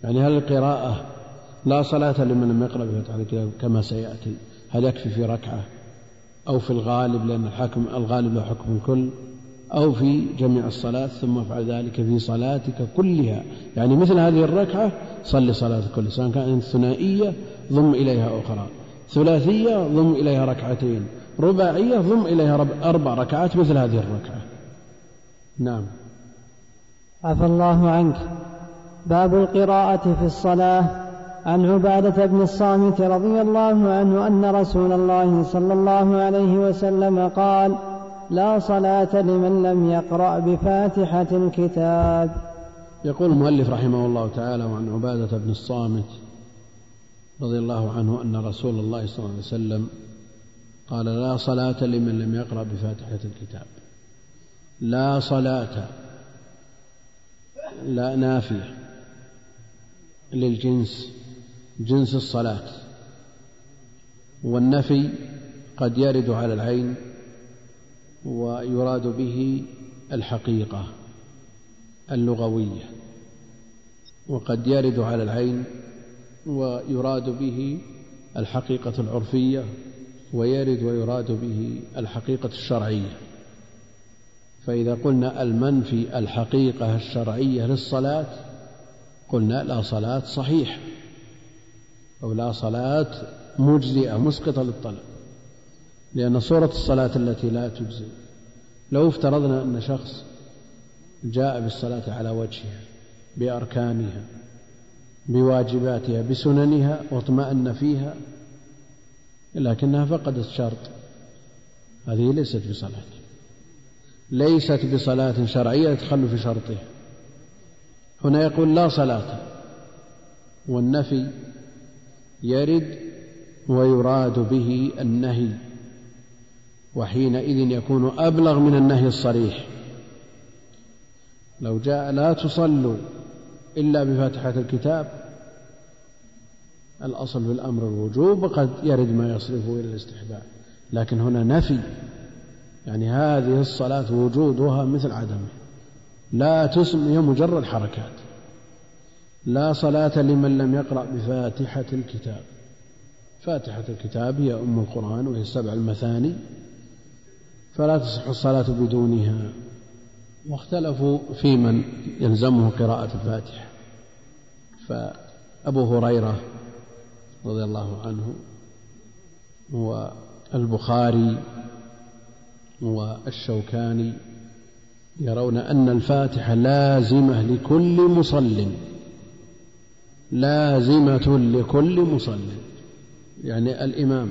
يعني هل القراءة لا صلاة لمن لم يقرأ بفتحة الكتاب كما سيأتي؟ هل يكفي في ركعة أو في الغالب؟ لأن الحكم الغالب له حكم الكل. أو في جميع الصلاة ثم افعل ذلك في صلاتك كلها. يعني مثل هذه الركعة صل صلاة كلها سواء كانت ثنائية ضم إليها أخرى. ثلاثية ضم إليها ركعتين. رباعية ضم إليها أربع ركعات مثل هذه الركعة. نعم. عفى الله عنك. باب القراءة في الصلاة. عن عبادة بن الصامت رضي الله عنه أن رسول الله صلى الله عليه وسلم قال لا صلاة لمن لم يقرأ بفاتحة الكتاب. يقول المؤلف رحمه الله تعالى وعن عبادة بن الصامت رضي الله عنه أن رسول الله صلى الله عليه وسلم قال لا صلاة لمن لم يقرأ بفاتحة الكتاب. لا صلاة. لا نافية. للجنس جنس الصلاة. والنفي قد يرد على العين ويراد به الحقيقة اللغوية وقد يرد على العين ويراد به الحقيقة العرفية ويرد ويراد به الحقيقة الشرعية. فإذا قلنا المنفي الحقيقة الشرعية للصلاة قلنا لا صلاة صحيح أو لا صلاة مجزئة مسقطة للطلب لأن صورة الصلاة التي لا تجزي لو افترضنا أن شخص جاء بالصلاة على وجهها بأركانها بواجباتها بسننها واطمأن فيها لكنها فقدت شرط هذه ليست بصلاة ليست بصلاة شرعية تخل في شرطها. هنا يقول لا صلاة. والنفي يرد ويراد به النهي وحينئذ يكون أبلغ من النهي الصريح. لو جاء لا تصلوا إلا بفاتحة الكتاب الأصل في الأمر الوجوب وقد يرد ما يصرفه إلى الاستحباب. لكن هنا نفي يعني هذه الصلاة وجودها مثل عدمه. لا تسمى هي مجرد حركات. لا صلاة لمن لم يقرأ بفاتحة الكتاب. فاتحة الكتاب هي أم القرآن وهي السبع المثاني. فلا تصح الصلاة بدونها. واختلفوا في من يلزمه قراءة الفاتحة. فأبو هريرة رضي الله عنه والبخاري والشوكاني يرون أن الفاتحة لازمة لكل مصل. لازمة لكل مصل. يعني الإمام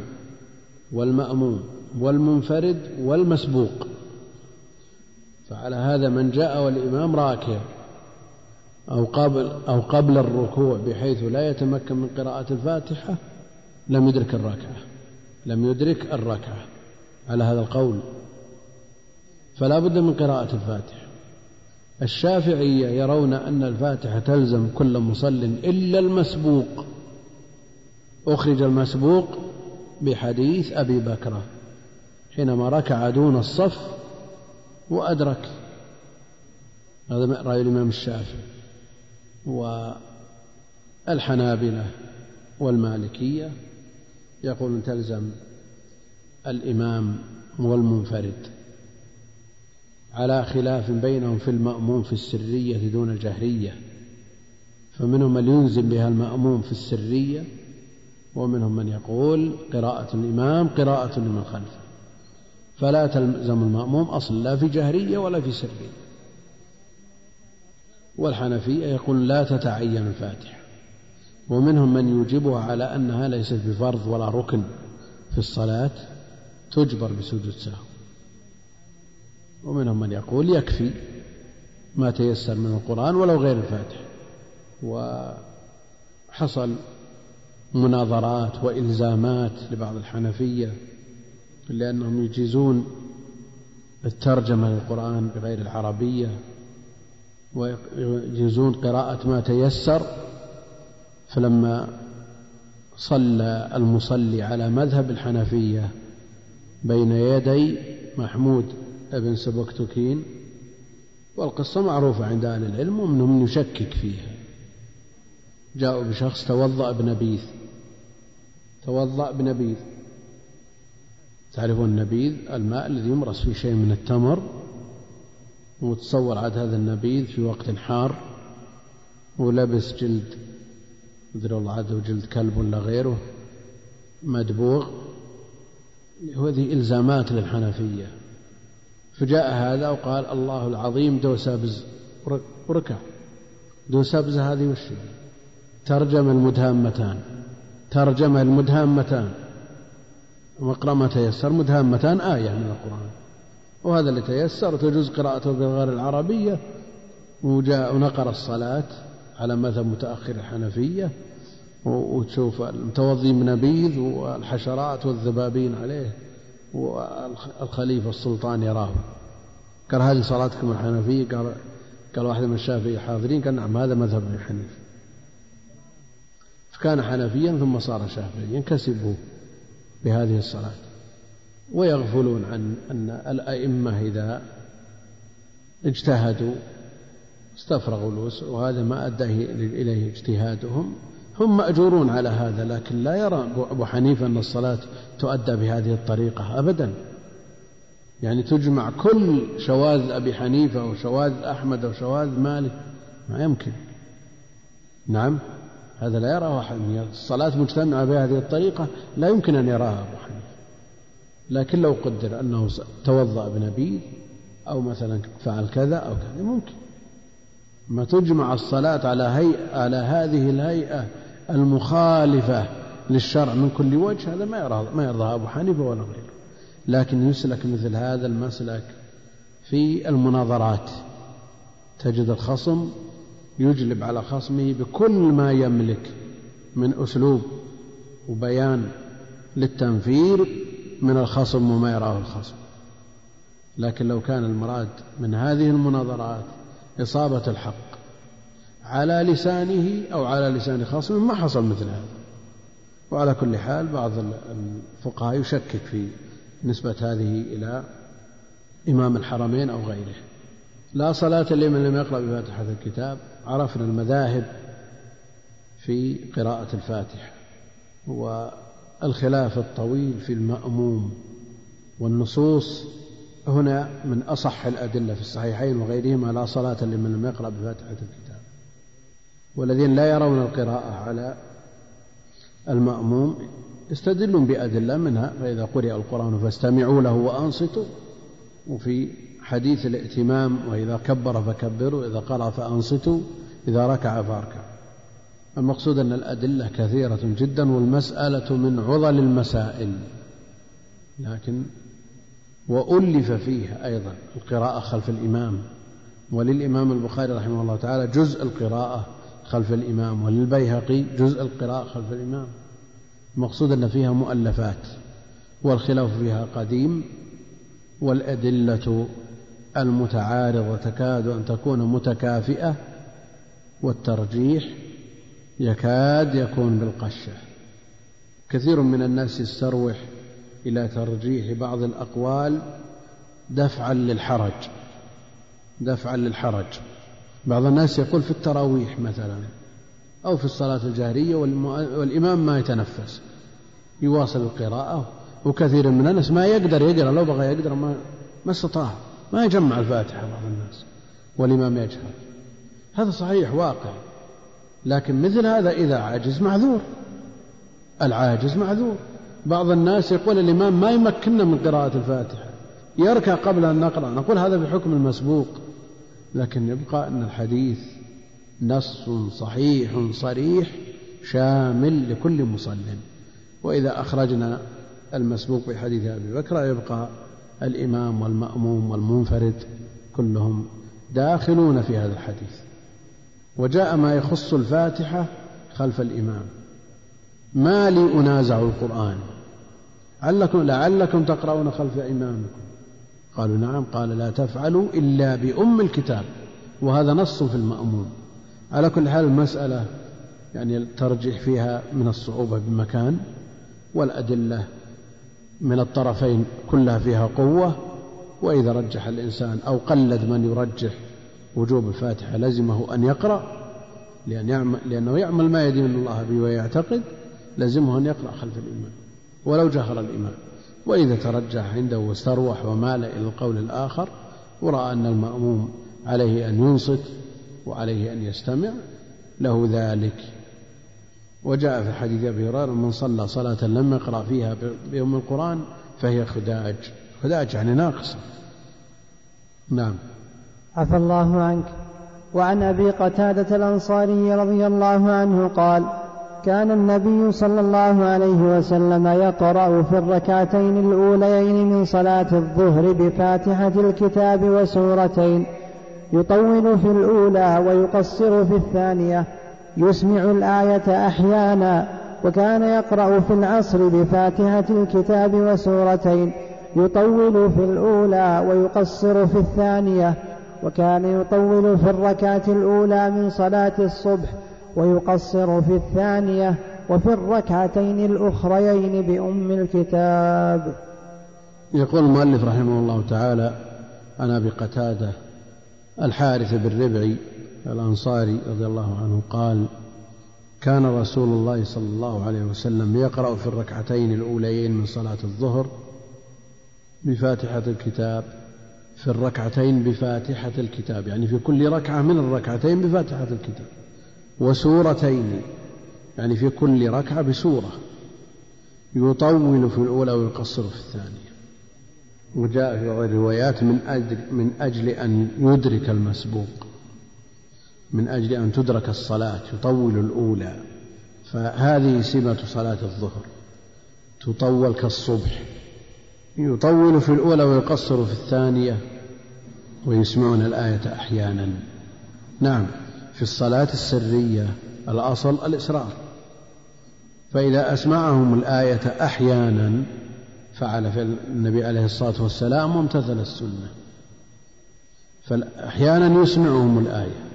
والمأموم والمنفرد والمسبوق. فعلى هذا من جاء والإمام راكع. أو قبل أو قبل الركوع بحيث لا يتمكن من قراءة الفاتحة لم يدرك الركعة. لم يدرك الركعة. على هذا القول. فلا بد من قراءة الفاتحة الشافعية يرون أن الفاتحة تلزم كل مصل إلا المسبوق. أخرج المسبوق بحديث أبي بكرة حينما ركع دون الصف وأدرك. هذا رأي الإمام الشافعي. والحنابلة والمالكية يقولون تلزم الإمام والمنفرد. على خلاف بينهم في المأموم في السرية دون الجهرية فمنهم من يلزم بها المأموم في السرية ومنهم من يقول قراءة الإمام قراءة لمن خلفه. فلا تلزم المأموم أصلا لا في جهرية ولا في سرية. والحنفية يقول لا تتعين الفاتحة. ومنهم من يوجبها على أنها ليست بفرض ولا ركن في الصلاة تجبر بسجود سهو ومنهم من يقول يكفي ما تيسر من القرآن ولو غير الفاتحة وحصل مناظرات وإلزامات لبعض الحنفية لأنهم يجيزون الترجمة للقرآن بغير العربية ويجيزون قراءة ما تيسر. فلما صلى المصلي على مذهب الحنفية بين يدي محمود بن سبكتكين والقصة معروفة عند أهل العلم ومنهم من يشكك فيها. جاءوا بشخص توضأ بنبيذ. توضأ بنبيذ. تعرفون النبيذ؟ الماء الذي يمرس فيه شيء من التمر. وتصور عاد هذا النبيذ في وقت حار. ولبس جلد مدري والله عاد جلد كلب ولا غيره. مدبوغ. هذه إلزامات للحنفية. فجاء هذا وقال الله العظيم دوسابز وركع. دوسابز هذه وش ترجم المدهامتان. ترجم المدهامتان. واقرأ ما تيسر. مدهامتان آية من القرآن. وهذا اللي تيسر تجوز قراءته بالغير العربية. وجاء ونقر الصلاة على مذهب متأخر الحنفية. وتشوف المتوضي بنبيذ والحشرات والذبابين عليه. والخليفة السلطان يراه قال هذه صلاتكم الحنفية؟ قال قال واحد من الشافعية حاضرين قال نعم هذا مذهب ابن حنيفة. فكان حنفيا ثم صار شافعيا كسبوا بهذه الصلاة. ويغفلون عن أن الأئمة إذا اجتهدوا استفرغوا الوسع وهذا ما أدى إليه اجتهادهم. هم مأجورون على هذا لكن لا يرى أبو حنيفة أن الصلاة تؤدى بهذه الطريقة أبدا. يعني تجمع كل شواذ أبي حنيفة وشواذ أحمد وشواذ مالك. ما يمكن. نعم هذا لا يراه أحد. الصلاة مجتمعة بهذه الطريقة لا يمكن أن يراها أبو حنيفة. لكن لو قدر أنه توضأ بنبيذ أو مثلا فعل كذا أو كذا ممكن. ما تجمع الصلاة على هيئة على هذه الهيئة المخالفة للشرع من كل وجه هذا ما يرضى ما يرضى أبو حنيفة ولا غيره. لكن يسلك مثل هذا المسلك في المناظرات. تجد الخصم يجلب على خصمه بكل ما يملك من أسلوب وبيان للتنفير من الخصم وما يراه الخصم. لكن لو كان المراد من هذه المناظرات إصابة الحق على لسانه أو على لسان خصمه ما حصل مثل هذا. وعلى كل حال بعض الفقهاء يشكك في نسبة هذه إلى إمام الحرمين أو غيره. لا صلاة لمن لم يقرأ بفاتحة الكتاب. عرفنا المذاهب في قراءة الفاتحة. والخلاف الطويل في المأموم والنصوص هنا من أصح الأدلة في الصحيحين وغيرهما. لا صلاة لمن لم يقرأ بفاتحة الكتاب. والذين لا يرون القراءة على المأموم يستدلون بأدلة منها فإذا قرئ القرآن فاستمعوا له وأنصتوا. وفي حديث الائتمام وإذا كبر فكبروا إذا قرأ فأنصتوا إذا ركع فاركعوا المقصود أن الأدلة كثيرة جدا والمسألة من عضل المسائل. لكن وألف فيها أيضا القراءة خلف الإمام. وللإمام البخاري رحمه الله تعالى جزء القراءة خلف الإمام وللبيهقي جزء القراءة خلف الإمام. المقصود أن فيها مؤلفات والخلاف فيها قديم والأدلة المتعارضة تكاد أن تكون متكافئة والترجيح يكاد يكون بالقشة. كثير من الناس يستروح إلى ترجيح بعض الأقوال دفعا للحرج دفعا للحرج. بعض الناس يقول في التراويح مثلا أو في الصلاة الجهرية والإمام ما يتنفس يواصل القراءة وكثير من الناس ما يقدر يقرأ لو بغى يقدر ما ما استطاع ما يجمع الفاتحة بعض الناس والإمام يجهر. هذا صحيح واقع. لكن مثل هذا إذا عجز معذور. العاجز معذور. بعض الناس يقول الإمام ما يمكننا من قراءة الفاتحة. يركع قبل أن نقرأ. نقول هذا بحكم المسبوق. لكن يبقى أن الحديث نص صحيح صريح شامل لكل مصل. وإذا أخرجنا المسبوق بحديث أبي بكر يبقى الإمام والمأموم والمنفرد كلهم داخلون في هذا الحديث. وجاء ما يخص الفاتحة خلف الإمام. ما لي أنازع القرآن. علكم لعلكم تقرؤون خلف إمامكم. قالوا نعم قال لا تفعلوا إلا بأم الكتاب وهذا نص في المأموم على كل حال المسألة يعني الترجيح فيها من الصعوبة بمكان والأدلة من الطرفين كلها فيها قوة وإذا رجح الإنسان أو قلد من يرجح وجوب الفاتحة لزمه أن يقرأ لأن يعمل لأنه يعمل ما يدين الله به ويعتقد لزمه أن يقرأ خلف الإمام ولو جهر الإمام وإذا ترجح عنده واستروح ومال إلى القول الآخر ورأى أن المأموم عليه أن ينصت وعليه أن يستمع له ذلك. وجاء في حديث أبي هريرة من صلى صلاة لم يقرأ فيها بأم القرآن فهي خداج. خداج يعني ناقصة نعم. عفى الله عنك. وعن أبي قتادة الأنصاري رضي الله عنه قال كان النبي صلى الله عليه وسلم يقرأ في الركعتين الأوليين من صلاة الظهر بفاتحة الكتاب وسورتين يطول في الأولى ويقصر في الثانية يسمع الآية أحيانا وكان يقرأ في العصر بفاتحة الكتاب وسورتين يطول في الأولى ويقصر في الثانية وكان يطول في الركعة الأولى من صلاة الصبح ويقصر في الثانية وفي الركعتين الأخريين بأم الكتاب. يقول المؤلف رحمه الله تعالى عن أبي قتادة الحارث بن ربعي الأنصاري رضي الله عنه قال كان رسول الله صلى الله عليه وسلم يقرأ في الركعتين الأوليين من صلاة الظهر بفاتحة الكتاب في الركعتين بفاتحة الكتاب يعني في كل ركعة من الركعتين بفاتحة الكتاب. وسورتين يعني في كل ركعة بسورة يطول في الأولى ويقصر في الثانية. وجاء في بعض الروايات من أجل, من أجل أن يدرك المسبوق من أجل أن تدرك الصلاة يطول الأولى. فهذه سمة صلاة الظهر تطول كالصبح يطول في الأولى ويقصر في الثانية ويسمعون الآية أحيانا. نعم. في الصلاة السرية الأصل الإسرار فإذا أسمعهم الآية أحيانا فعل في النبي عليه الصلاة والسلام وامتثل السنة. فأحيانا يسمعهم الآية.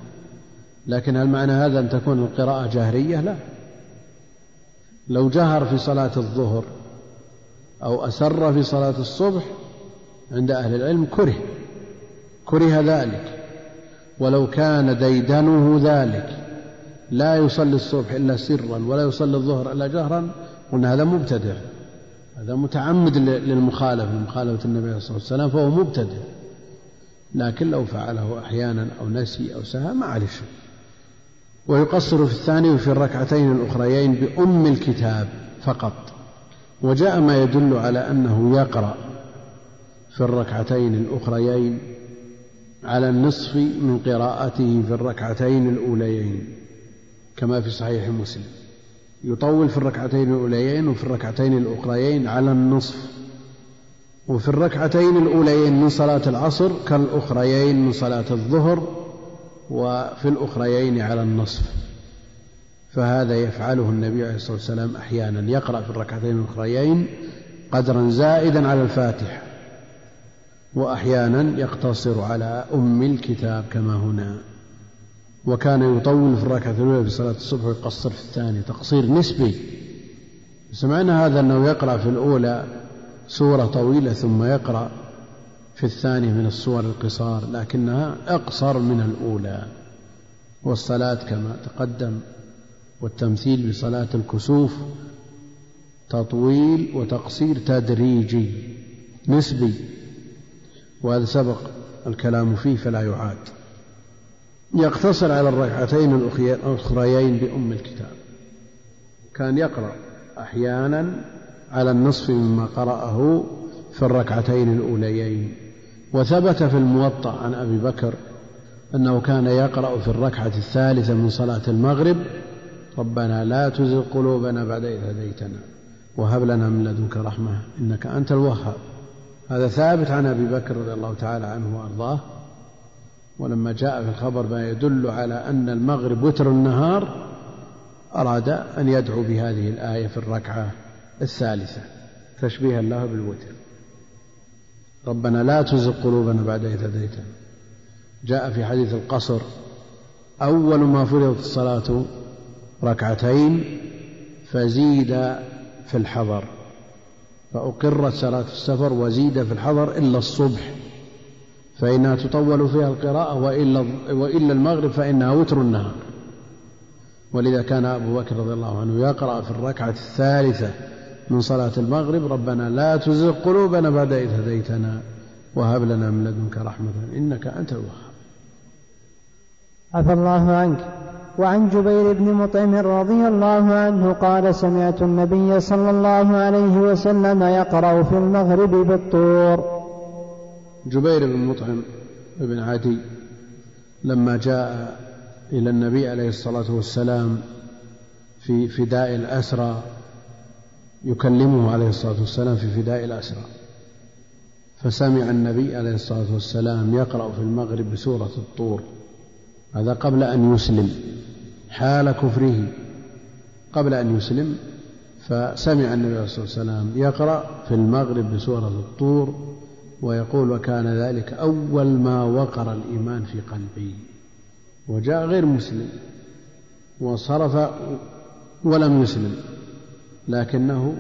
لكن هل معنى هذا أن تكون القراءة جهرية لا. لو جهر في صلاة الظهر أو أسر في صلاة الصبح عند أهل العلم كره. كره ذلك. ولو كان ديدنه ذلك. لا يصلي الصبح إلا سرا ولا يصلي الظهر إلا جهرا. قلنا هذا مبتدع. هذا متعمد للمخالفة لمخالفة النبي صلى الله عليه وسلم فهو مبتدع. لكن لو فعله أحيانا أو نسي أو سهى ما عليه شيء. ويقصر في الثاني وفي الركعتين الأخريين بأم الكتاب فقط. وجاء ما يدل على أنه يقرأ في الركعتين الأخريين على النصف من قراءته في الركعتين الأوليين كما في صحيح مسلم. يطول في الركعتين الأوليين وفي الركعتين الأخريين على النصف. وفي الركعتين الأوليين من صلاة العصر كالأخريين من صلاة الظهر وفي الأخريين على النصف. فهذا يفعله النبي عليه الصلاة والسلام أحيانا. يقرأ في الركعتين الأخريين قدرا زائدا على الفاتحة. وأحيانا يقتصر على أم الكتاب كما هنا. وكان يطول في الركعة الأولى في صلاة الصبح ويقصر في الثانية تقصير نسبي. سمعنا هذا أنه يقرأ في الأولى سورة طويلة ثم يقرأ في الثانية من السور القصار لكنها أقصر من الأولى. والصلاة كما تقدم والتمثيل بصلاة الكسوف تطويل وتقصير تدريجي نسبي. وهذا سبق الكلام فيه فلا يعاد. يقتصر على الركعتين الأخريين بأم الكتاب. كان يقرأ أحيانا على النصف مما قرأه في الركعتين الأوليين. وثبت في الموطأ عن أبي بكر أنه كان يقرأ في الركعة الثالثة من صلاة المغرب ربنا لا تزغ قلوبنا بعد إذ هديتنا وهب لنا من لدنك رحمة إنك أنت الوهاب. هذا ثابت عن أبي بكر رضي الله تعالى عنه وأرضاه ولما جاء في الخبر ما يدل على أن المغرب وتر النهار أراد أن يدعو بهذه الآية في الركعة الثالثة تشبيها له بالوتر. ربنا لا تزغ قلوبنا بعد إذ هديتنا. جاء في حديث القصر أول ما فرضت الصلاة ركعتين فزيد في الحضر. فأقرت صلاة السفر وزيد في الحضر إلا الصبح فإنها تطول فيها القراءة وإلا, وإلا المغرب فإنها وتر النهار. ولذا كان أبو بكر رضي الله عنه يقرأ في الركعة الثالثة من صلاة المغرب ربنا لا تزغ قلوبنا بعد إذ هديتنا وهب لنا من لدنك رحمة إنك أنت الوهاب. عفى الله عنك. وعن جبير بن مطعم رضي الله عنه قال سمعت النبي صلى الله عليه وسلم يقرأ في المغرب بالطور. جبير بن مطعم بن عدي لما جاء إلى النبي عليه الصلاة والسلام في فداء الأسرى يكلمه عليه الصلاة والسلام في فداء الأسرى. فسمع النبي عليه الصلاة والسلام يقرأ في المغرب بسورة الطور. هذا قبل أن يسلم. حال كفره قبل أن يسلم فسمع النبي عليه الصلاة والسلام يقرأ في المغرب بسورة الطور ويقول وكان ذلك أول ما وقر الإيمان في قلبي. وجاء غير مسلم وصرف ولم يسلم لكنه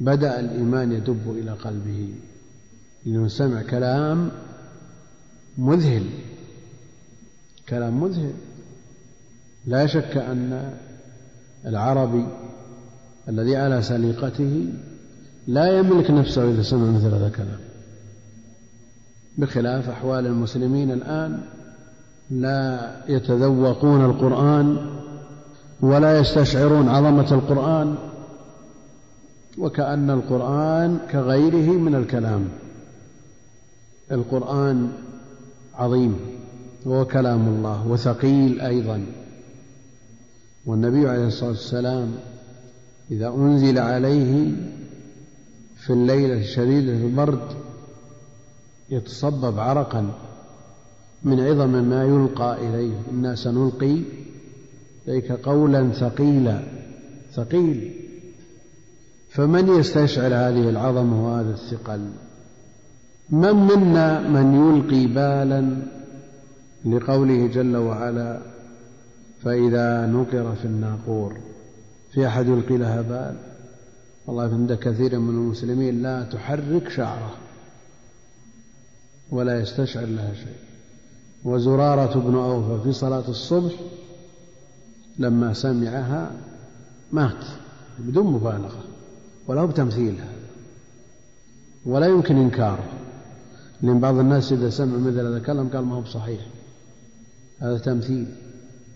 بدأ الإيمان يدب إلى قلبه لأنه سمع كلام مذهل كلام مذهل. لا شك أن العربي الذي على سليقته لا يملك نفسه إذا سمع مثل هذا الكلام. بخلاف أحوال المسلمين الآن لا يتذوقون القرآن ولا يستشعرون عظمة القرآن وكأن القرآن كغيره من الكلام. القرآن عظيم هو كلام الله وثقيل أيضا. والنبي عليه الصلاة والسلام إذا أنزل عليه في الليلة شديدة البرد يتصبب عرقا من عظم ما يلقى إليه. إنا سنلقي إليك قولا ثقيلا ثقيل. فمن يستشعر هذه العظمة وهذا الثقل؟ من منا من يلقي بالا لقوله جل وعلا فإذا نقر في الناقور في أحد يلقي لها بال. والله عند كثير من المسلمين لا تحرك شعره ولا يستشعر لها شيء. وزرارة بن أوفى في صلاة الصبح لما سمعها مات بدون مبالغة ولا بتمثيل هذا ولا يمكن إنكاره. لأن بعض الناس إذا سمع مثل هذا الكلام قال ما هو بصحيح هذا تمثيل.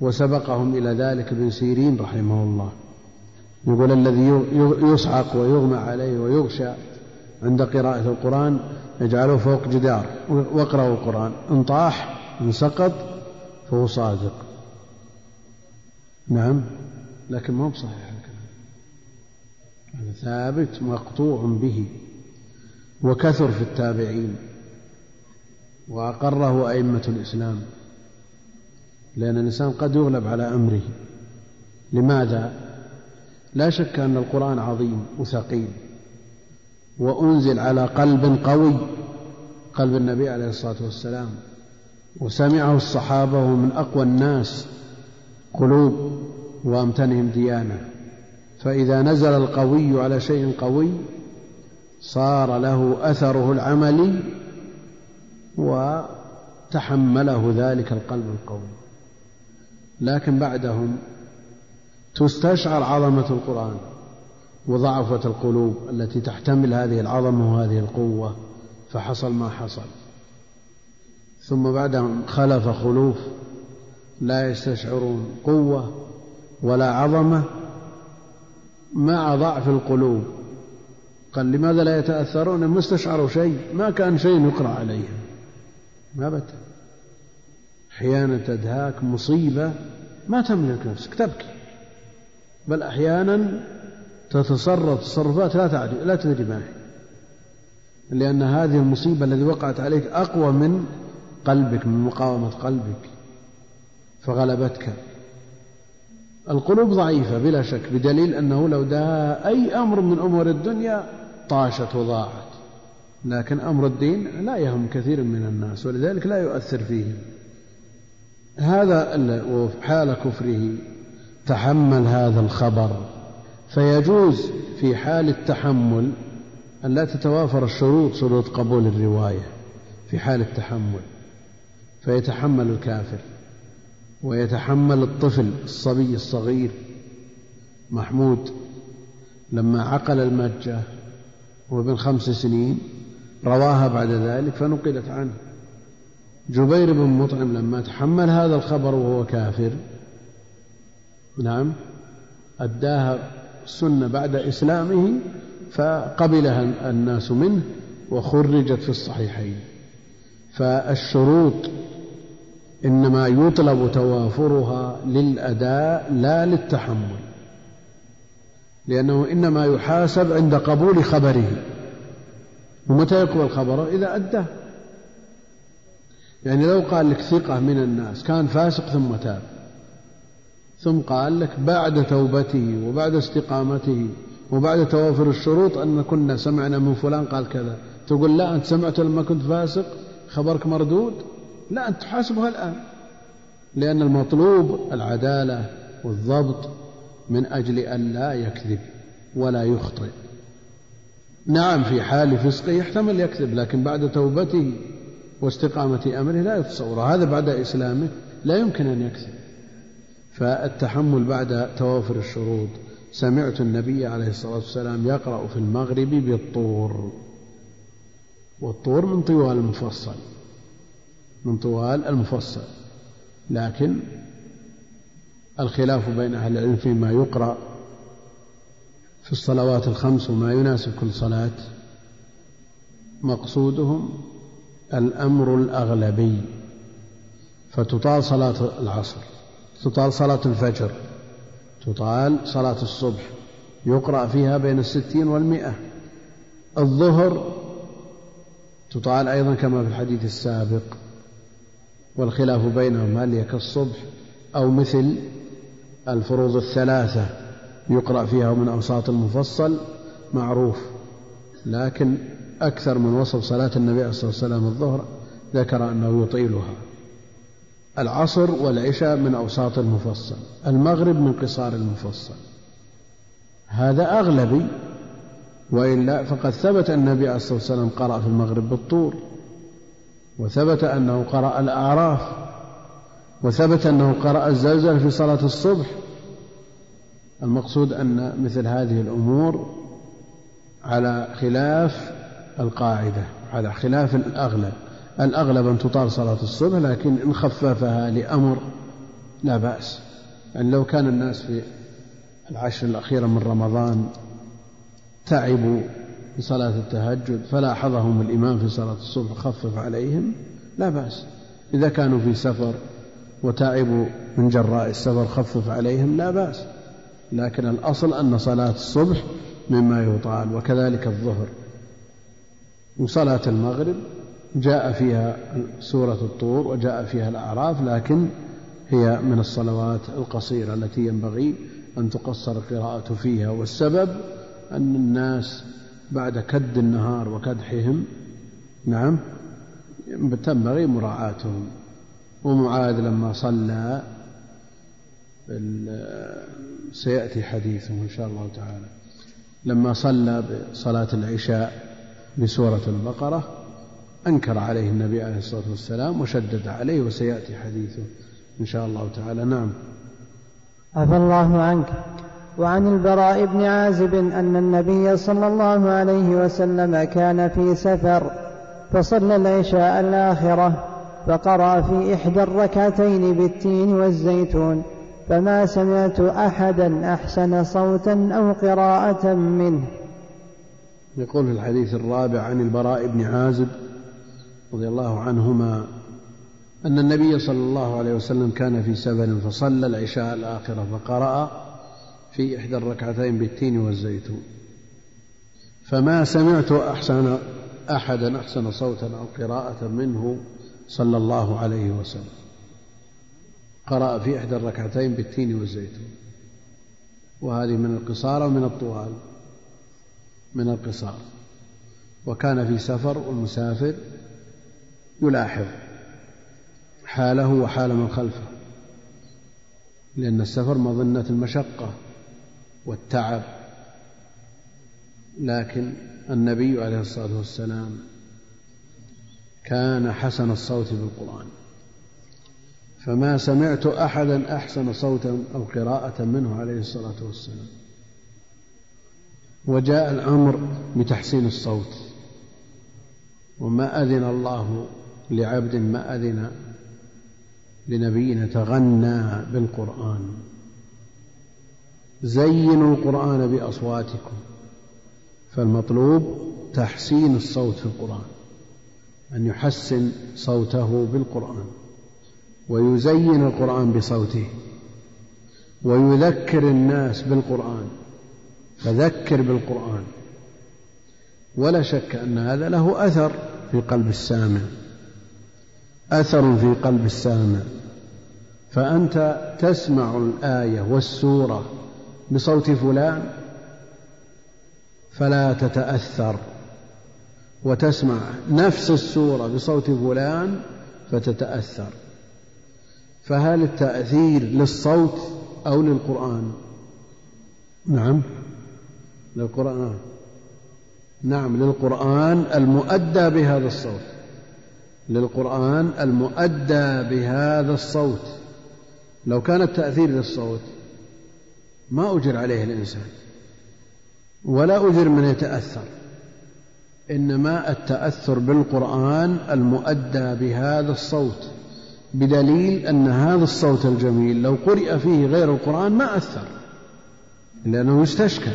وسبقهم إلى ذلك ابن سيرين رحمه الله. يقول الذي يصعق ويغمى عليه ويغشى عند قراءة القرآن يجعله فوق جدار. واقرأوا القرآن. إن طاح إن سقط فهو صادق. نعم. لكن ما هو بصحيح الكلام. هذا ثابت مقطوع به. وكثر في التابعين. وأقره أئمة الإسلام. لأن الإنسان قد يغلب على أمره. لماذا؟ لا شك أن القرآن عظيم وثقيل وأنزل على قلب قوي قلب النبي عليه الصلاة والسلام وسمعه الصحابة ومن أقوى الناس قلوب وأمتنهم ديانة. فإذا نزل القوي على شيء قوي صار له أثره العملي وتحمله ذلك القلب القوي. لكن بعدهم تستشعر عظمة القرآن وضعفت القلوب التي تحتمل هذه العظمة وهذه القوة فحصل ما حصل. ثم بعدهم خلف خلوف لا يستشعرون قوة ولا عظمة مع ضعف القلوب. قال لماذا لا يتأثرون؟ ما استشعروا شيء ما كان شيء يقرأ عليهم. ما بت أحيانا تدهاك مصيبة ما تملك نفسك تبكي. بل أحيانا تتصرف تصرفات لا تعرف لا تدري ما هي. لأن هذه المصيبة التي وقعت عليك أقوى من قلبك من مقاومة قلبك. فغلبتك. القلوب ضعيفة بلا شك بدليل أنه لو دها أي أمر من أمور الدنيا طاشت وضاعت. لكن أمر الدين لا يهم كثير من الناس ولذلك لا يؤثر فيهم. هذا وحال كفره تحمل هذا الخبر. فيجوز في حال التحمل أن لا تتوافر الشروط شروط قبول الرواية في حال التحمل. فيتحمل الكافر ويتحمل الطفل الصبي الصغير محمود. لما عقل المجة وابن خمس سنين رواها بعد ذلك فنقلت عنه. جبير بن مطعم لما تحمل هذا الخبر وهو كافر نعم أداها السنة بعد إسلامه فقبلها الناس منه وخرجت في الصحيحين. فالشروط إنما يطلب توافرها للأداء لا للتحمل لأنه إنما يحاسب عند قبول خبره. ومتى يقبل خبره؟ إذا أداه. يعني لو قال لك ثقة من الناس كان فاسق ثم تاب. ثم قال لك بعد توبته وبعد استقامته وبعد توافر الشروط أن كنا سمعنا من فلان قال كذا. تقول لا أنت سمعت لما كنت فاسق؟ خبرك مردود؟ لا أنت تحاسبها الآن. لأن المطلوب العدالة والضبط من أجل أن لا يكذب ولا يخطئ. نعم في حال فسقه يحتمل يكذب لكن بعد توبته واستقامة أمره لا يتصور هذا بعد إسلامه لا يمكن أن يكذب. فالتحمل بعد توافر الشروط. سمعت النبي عليه الصلاة والسلام يقرأ في المغرب بالطور. والطور من طوال المفصل. من طوال المفصل. لكن الخلاف بين أهل العلم فيما يقرأ في الصلوات الخمس وما يناسب كل صلاة مقصودهم الأمر الأغلبي فتطال صلاة العصر تطال صلاة الفجر تطال صلاة الصبح يقرأ فيها بين الستين والمئة. الظهر تطال أيضا كما في الحديث السابق والخلاف بينهم هل هي كالصبح أو مثل الفروض الثلاثة يقرأ فيها من أوساط المفصل معروف. لكن أكثر من وصف صلاة النبي عليه الصلاة والسلام الظهر ذكر أنه يطيلها. العصر والعشاء من أوساط المفصل المغرب من قصار المفصل. هذا أغلبي وإلا فقد ثبت النبي عليه الصلاة والسلام قرأ في المغرب بالطور وثبت أنه قرأ الأعراف وثبت أنه قرأ الزلزل في صلاة الصبح. المقصود أن مثل هذه الأمور على خلاف القاعدة على خلاف الأغلب. الأغلب أن تطال صلاة الصبح لكن إن خففها لأمر لا بأس. يعني لو كان الناس في العشر الأخيرة من رمضان تعبوا في صلاة التهجد فلاحظهم الإمام في صلاة الصبح خفف عليهم لا بأس. إذا كانوا في سفر وتعبوا من جراء السفر خفف عليهم لا بأس. لكن الأصل أن صلاة الصبح مما يطال وكذلك الظهر. وصلاة المغرب جاء فيها سورة الطور وجاء فيها الأعراف لكن هي من الصلوات القصيرة التي ينبغي أن تقصر القراءة فيها. والسبب أن الناس بعد كد النهار وكدحهم نعم تنبغي مراعاتهم. ومعاذ لما صلى سيأتي حديثه إن شاء الله تعالى. لما صلى بصلاة العشاء بسورة البقرة أنكر عليه النبي عليه الصلاة والسلام وشدد عليه وسيأتي حديثه إن شاء الله تعالى. نعم. عفى الله عنك. وعن البراء بن عازب أن النبي صلى الله عليه وسلم كان في سفر فصلى العشاء الآخرة فقرأ في إحدى الركعتين بالتين والزيتون فما سمعت أحدا أحسن صوتا أو قراءة منه. يقول في الحديث الرابع عن البراء بن عازب رضي الله عنهما أن النبي صلى الله عليه وسلم كان في سفر فصلى العشاء الآخرة فقرأ في إحدى الركعتين بالتين والزيتون. فما سمعت أحسن أحدا أحسن صوتا أو قراءة منه صلى الله عليه وسلم. قرأ في إحدى الركعتين بالتين والزيتون. وهذه من القصار ومن الطوال. من القصار وكان في سفر والمسافر يلاحظ حاله وحال من خلفه لأن السفر مظنة المشقة والتعب لكن النبي عليه الصلاة والسلام كان حسن الصوت بالقرآن فما سمعت أحدا أحسن صوتا أو قراءة منه عليه الصلاة والسلام. وجاء الأمر بتحسين الصوت. وما أذن الله لعبد ما أذن لنبي تغنى بالقرآن. زينوا القرآن بأصواتكم فالمطلوب تحسين الصوت في القرآن أن يحسن صوته بالقرآن ويزين القرآن بصوته ويذكر الناس بالقرآن. فذكر بالقرآن. ولا شك أن هذا له أثر في قلب السامع. أثر في قلب السامع. فأنت تسمع الآية والسورة بصوت فلان فلا تتأثر. وتسمع نفس السورة بصوت فلان فتتأثر. فهل التأثير للصوت أو للقرآن؟ نعم. للقرآن. نعم للقرآن المؤدى بهذا الصوت. للقرآن المؤدى بهذا الصوت. لو كان التأثير للصوت ما أجر عليه الإنسان. ولا أجر من يتأثر. إنما التأثر بالقرآن المؤدى بهذا الصوت. بدليل أن هذا الصوت الجميل لو قرئ فيه غير القرآن ما أثر. لأنه يستشكل.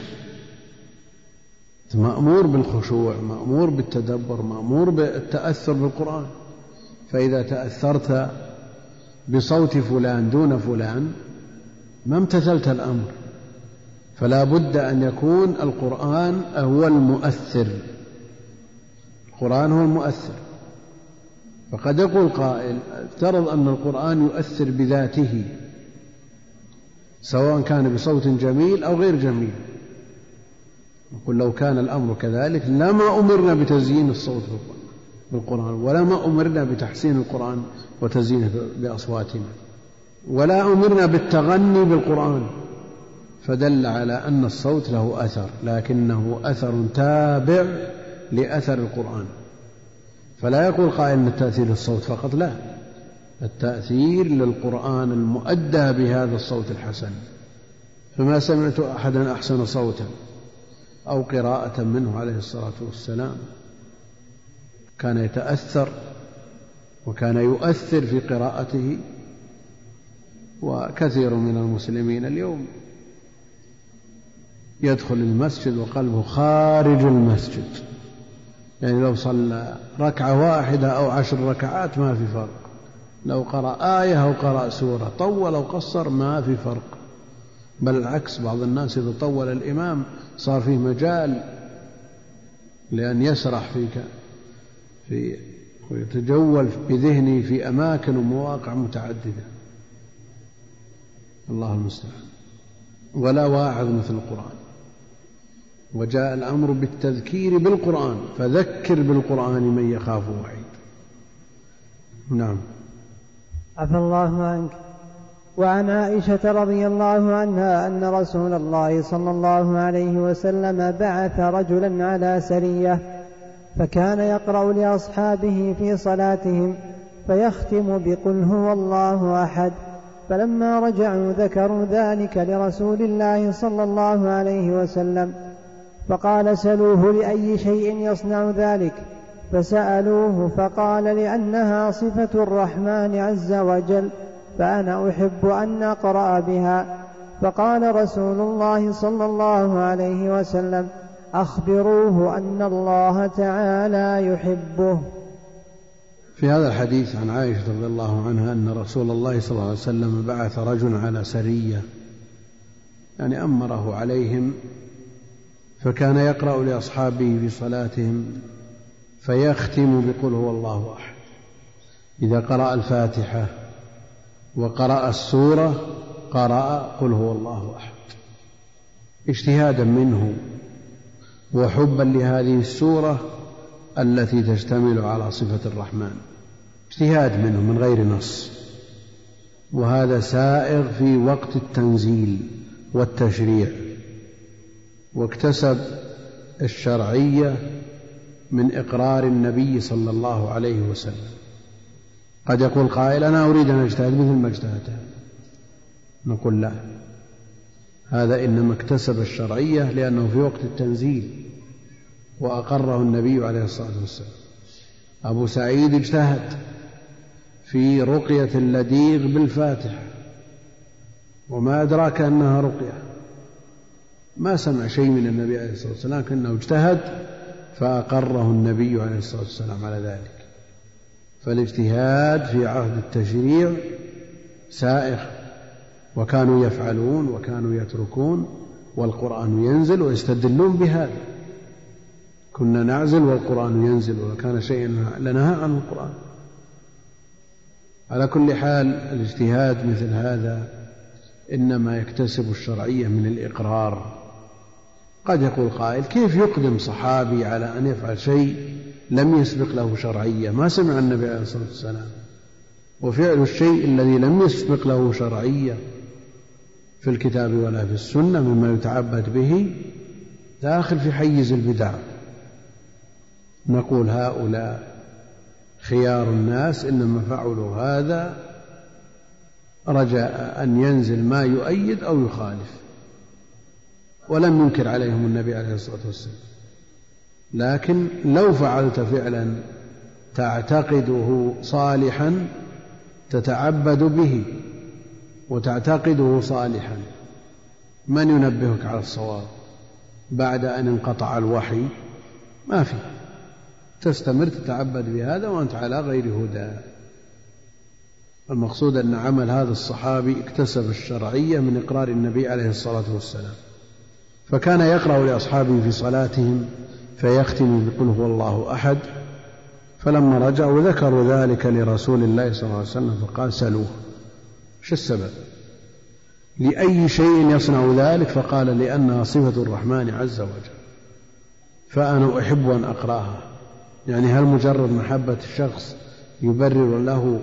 مأمور بالخشوع مأمور بالتدبر مأمور بالتأثر بالقرآن. فإذا تأثرت بصوت فلان دون فلان ما امتثلت الأمر. فلا بد أن يكون القرآن هو المؤثر. القرآن هو المؤثر. فقد يقول قائل افترض أن القرآن يؤثر بذاته سواء كان بصوت جميل أو غير جميل. نقول لو كان الأمر كذلك لما أمرنا بتزيين الصوت بالقرآن ولما أمرنا بتحسين القرآن وتزيينه بأصواتنا. ولا أمرنا بالتغني بالقرآن. فدل على أن الصوت له أثر لكنه أثر تابع لأثر القرآن. فلا يقول قائل أن التأثير للصوت فقط لا. التأثير للقرآن المؤدى بهذا الصوت الحسن. فما سمعت أحدا أحسن صوتا. أو قراءة منه عليه الصلاة والسلام. كان يتأثر وكان يؤثر في قراءته وكثير من المسلمين اليوم يدخل المسجد وقلبه خارج المسجد. يعني لو صلى ركعة واحدة أو عشر ركعات ما في فرق. لو قرأ آية أو قرأ سورة طول أو قصر ما في فرق. بل العكس بعض الناس إذا طول الإمام صار فيه مجال لأن يسرح فيك في ويتجول بذهنه في أماكن ومواقع متعددة. الله المستعان. ولا واعظ مثل القرآن. وجاء الأمر بالتذكير بالقرآن فذكر بالقرآن من يخاف وعيد. نعم. عفى الله عنك. وعن عائشة رضي الله عنها أن رسول الله صلى الله عليه وسلم بعث رجلا على سرية فكان يقرأ لأصحابه في صلاتهم فيختم بقل هو الله أحد. فلما رجعوا ذكروا ذلك لرسول الله صلى الله عليه وسلم فقال سلوه لأي شيء يصنع ذلك؟ فسألوه فقال لأنها صفة الرحمن عز وجل. فأنا أحب أن أقرأ بها. فقال رسول الله صلى الله عليه وسلم أخبروه أن الله تعالى يحبه. في هذا الحديث عن عائشة رضي الله عنها أن رسول الله صلى الله عليه وسلم بعث رجلا على سرية يعني أمره عليهم فكان يقرأ لأصحابه في صلاتهم فيختم بقل هو الله أحد. إذا قرأ الفاتحة وقرأ السورة قرأ قل هو الله أحد. اجتهادا منه وحبا لهذه السورة التي تشتمل على صفة الرحمن. اجتهاد منه من غير نص. وهذا سائغ في وقت التنزيل والتشريع. واكتسب الشرعية من إقرار النبي صلى الله عليه وسلم. قد يقول قائل أنا أريد أن أجتهد مثل ما اجتهدت. نقول لا. هذا إنما اكتسب الشرعية لأنه في وقت التنزيل وأقره النبي عليه الصلاة والسلام. أبو سعيد اجتهد في رقية اللديغ بالفاتحة وما أدراك أنها رقية. ما سمع شيء من النبي عليه الصلاة والسلام لكنه اجتهد فأقره النبي عليه الصلاة والسلام على ذلك. فالاجتهاد في عهد التشريع سائغ وكانوا يفعلون وكانوا يتركون والقرآن ينزل ويستدلون بهذا. كنا نعزل والقرآن ينزل وكان شيئا لنهى عن القرآن. على كل حال الاجتهاد مثل هذا إنما يكتسب الشرعية من الإقرار. قد يقول قائل كيف يقدم صحابي على أن يفعل شيء لم يسبق له شرعية. ما سمع النبي عليه الصلاة والسلام. وفعل الشيء الذي لم يسبق له شرعية في الكتاب ولا في السنة مما يتعبد به داخل في حيز البدع. نقول هؤلاء خيار الناس إنما فعلوا هذا رجاء أن ينزل ما يؤيد أو يخالف. ولم ينكر عليهم النبي عليه الصلاة والسلام. لكن لو فعلت فعلا تعتقده صالحا تتعبد به وتعتقده صالحا. من ينبهك على الصواب؟ بعد أن انقطع الوحي؟ ما في. تستمر تتعبد بهذا وأنت على غير هدى. المقصود أن عمل هذا الصحابي اكتسب الشرعية من إقرار النبي عليه الصلاة والسلام. فكان يقرأ لأصحابه في صلاتهم فيختم بقل هو الله أحد. فلما رجعوا ذكروا ذلك لرسول الله صلى الله عليه وسلم فقال سلوه شو السبب؟ لأي شيء يصنع ذلك؟ فقال لأنها صفة الرحمن عز وجل فأنا أحب أن أقرأها. يعني هل مجرد محبة الشخص يبرر له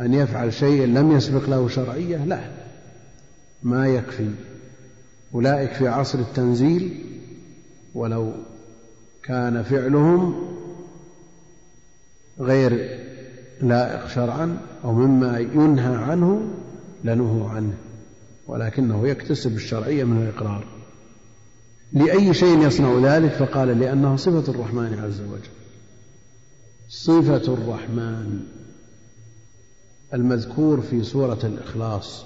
أن يفعل شيء لم يسبق له شرعية؟ لا ما يكفي. أولئك في عصر التنزيل ولو كان فعلهم غير لائق شرعا أو مما ينهى عنه لنهوا عنه ولكنه يكتسب الشرعية من الإقرار. لأي شيء يصنع ذلك؟ فقال لأنها صفة الرحمن عز وجل. صفة الرحمن المذكور في سورة الإخلاص.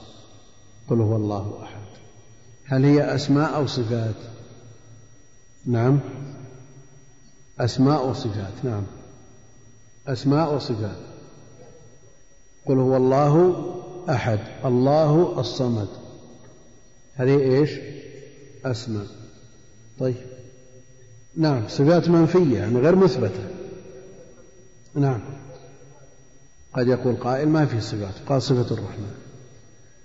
قل هو الله أحد. هل هي أسماء أو صفات؟ نعم. أسماء وصفات نعم. أسماء وصفات. قل هو الله أحد الله الصمد. هذه إيش؟ أسماء. طيب. نعم صفات منفية يعني غير مثبتة. نعم. قد يقول قائل ما في صفات قال صفة الرحمن.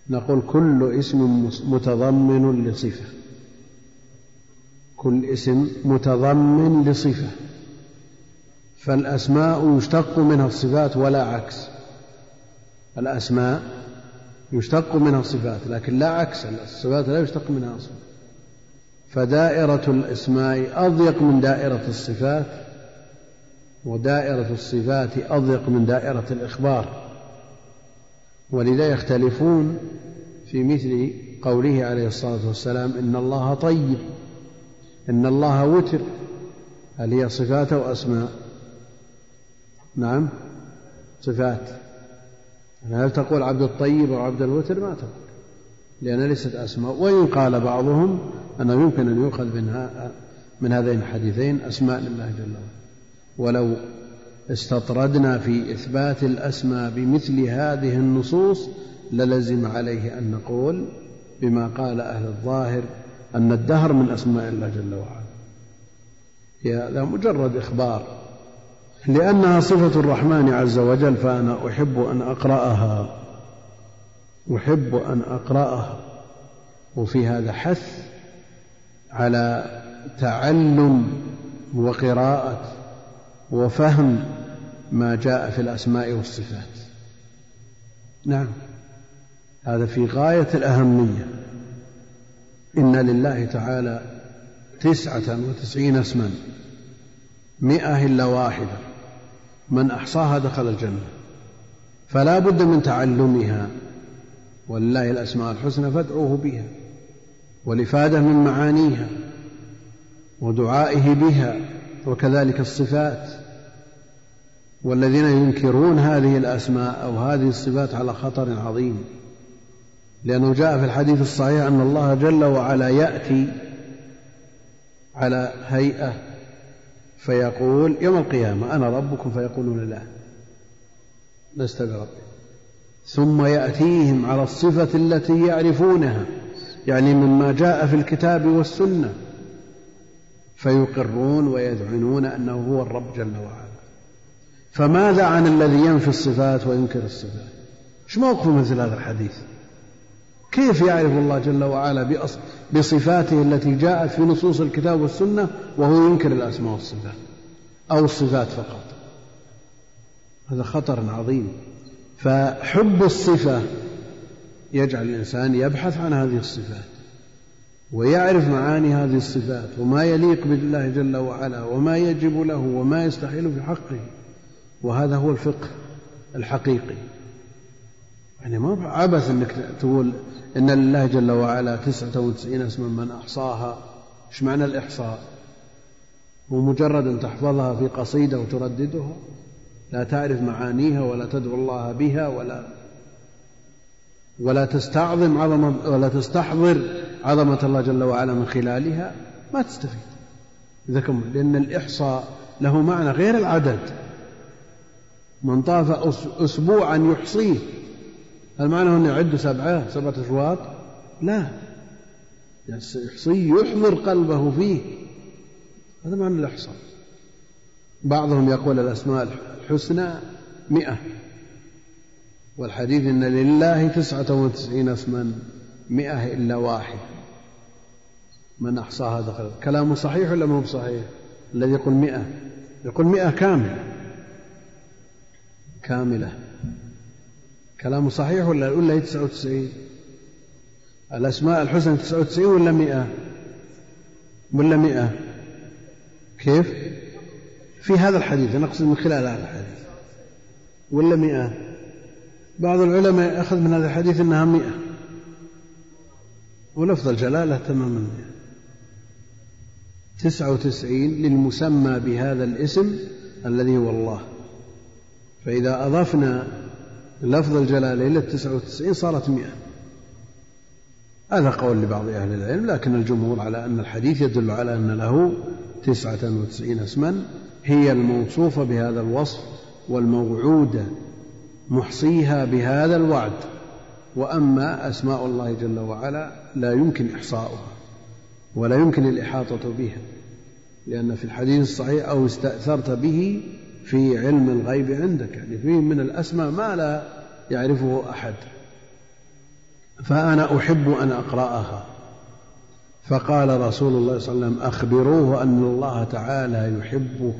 نقول كل اسم متضمن لصفة. كل اسم متضمن لصفة فالأسماء يشتق منها الصفات ولا عكس. الأسماء يشتق منها الصفات لكن لا عكس الصفات لا يشتق منها أصلا. فدائرة الأسماء أضيق من دائرة الصفات ودائرة الصفات أضيق من دائرة الإخبار. ولذا يختلفون في مثل قوله عليه الصلاة والسلام إن الله طيب. إن الله وتر هل هي صفات أو أسماء؟ نعم صفات. هل تقول عبد الطيب أو عبد الوتر؟ ما تقول لأن ليست أسماء. وإن قال بعضهم أنه يمكن أن يؤخذ من, من هذين الحديثين أسماء لله جل وعلا. ولو استطردنا في إثبات الأسماء بمثل هذه النصوص للزم عليه أن نقول بما قال أهل الظاهر أن الدهر من أسماء الله جل وعلا. هذا مجرد إخبار. لأنها صفة الرحمن عز وجل فأنا أحب أن أقرأها. أحب أن أقرأها. وفي هذا حث على تعلم وقراءة وفهم ما جاء في الأسماء والصفات. نعم. هذا في غاية الأهمية. إن لله تعالى تسعة وتسعين اسما مئة إلا واحدة من أحصاها دخل الجنة فلا بد من تعلمها ولله الأسماء الحسنى فادعوه بها والإفادة من معانيها ودعائه بها وكذلك الصفات والذين ينكرون هذه الأسماء أو هذه الصفات على خطر عظيم. لأنه جاء في الحديث الصحيح أن الله جل وعلا يأتي على هيئة فيقول يوم القيامة أنا ربكم فيقولون لا. لست برب ثم يأتيهم على الصفة التي يعرفونها يعني مما جاء في الكتاب والسنة فيقرون ويذعنون أنه هو الرب جل وعلا. فماذا عن الذي ينفي الصفات وينكر الصفات؟ إيش موقفه مثل هذا الحديث؟ كيف يعرف الله جل وعلا بصفاته التي جاءت في نصوص الكتاب والسنة وهو ينكر الأسماء والصفات؟ أو الصفات فقط. هذا خطر عظيم. فحب الصفة يجعل الإنسان يبحث عن هذه الصفات ويعرف معاني هذه الصفات وما يليق بالله جل وعلا وما يجب له وما يستحيل في حقه. وهذا هو الفقه الحقيقي. يعني ما عبث إنك تقول إن لله جل وعلا تسعة وتسعين اسما من أحصاها. إيش معنى الإحصاء؟ ومجرد أن تحفظها في قصيدة وترددها؟ لا تعرف معانيها ولا تدعو الله بها ولا ولا تستعظم عظمة ولا تستحضر عظمة الله جل وعلا من خلالها؟ ما تستفيد. إذا لأن الإحصاء له معنى غير العدد. من طاف أسبوعا يحصيه. هل معنى أنه يعد سبعة سبعة أشواط. لا. يحصيه يحضر قلبه فيه. هذا معنى الإحصاء. بعضهم يقول الأسماء الحسنى مئة. والحديث إن لله تسعة وتسعين اسما مئة إلا واحد. من أحصاها دخل كلامه صحيح ولا مو بصحيح؟ الذي يقول مئة. يقول مئة كاملة كاملة. كلامه صحيح ولا ولا هي تسعة وتسعين؟ الأسماء الحسنى تسعة وتسعين ولا مئة؟ ولا مئة؟ كيف؟ في هذا الحديث أنا أقصد من خلال هذا الحديث. ولا مئة؟ بعض العلماء أخذ من هذا الحديث أنها مئة. ولفظ الجلالة تماما. تسعة وتسعين للمسمى بهذا الاسم الذي هو الله. فإذا أضفنا لفظ الجلالة إلى التسعة وتسعين صارت مئة. هذا قول لبعض أهل العلم لكن الجمهور على أن الحديث يدل على أن له تسعة وتسعين اسما. هي الموصوفة بهذا الوصف والموعودة محصيها بهذا الوعد. وأما أسماء الله جل وعلا لا يمكن إحصاؤها ولا يمكن الإحاطة بها لأن في الحديث الصحيح أو استأثرت به في علم الغيب عندك يعني فيه من الأسماء ما لا يعرفه أحد. فأنا أحب أن أقرأها. فقال رسول الله صلى الله عليه وسلم أخبروه أن الله تعالى يحبه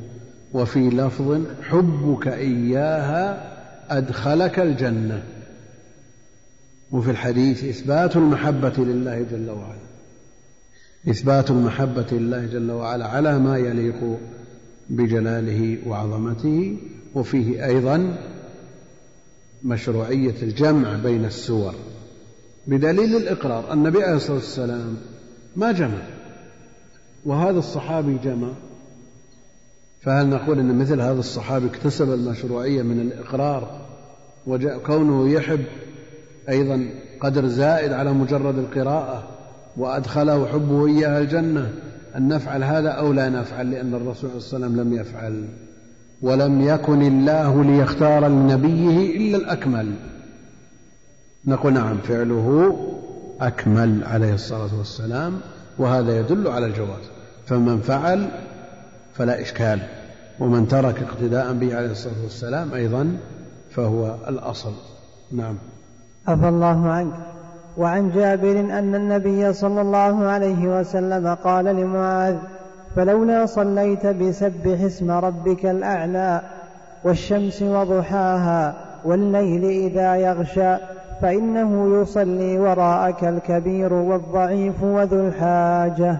وفي لفظ حبك إياها أدخلك الجنة. وفي الحديث إثبات المحبة لله جل وعلا. إثبات المحبة لله جل وعلا على ما يليق بجلاله وعظمته وفيه أيضا مشروعية الجمع بين السور. بدليل الإقرار النبي عليه الصلاة والسلام ما جمع وهذا الصحابي جمع. فهل نقول أن مثل هذا الصحابي اكتسب المشروعية من الإقرار وكونه يحب أيضا قدر زائد على مجرد القراءة وأدخله حبه إياها الجنة؟ أن نفعل هذا أو لا نفعل لأن الرسول صلى الله عليه وسلم لم يفعل. ولم يكن الله ليختار لنبيه إلا الأكمل. نقول نعم فعله أكمل عليه الصلاة والسلام وهذا يدل على الجواز. فمن فعل فلا إشكال ومن ترك اقتداء به عليه الصلاة والسلام أيضا فهو الأصل. نعم. عفى الله عنك. وعن جابر أن النبي صلى الله عليه وسلم قال لمعاذ فلولا صليت بسبح اسم ربك الأعلى والشمس وضحاها والليل إذا يغشى فإنه يصلي وراءك الكبير والضعيف وذو الحاجة.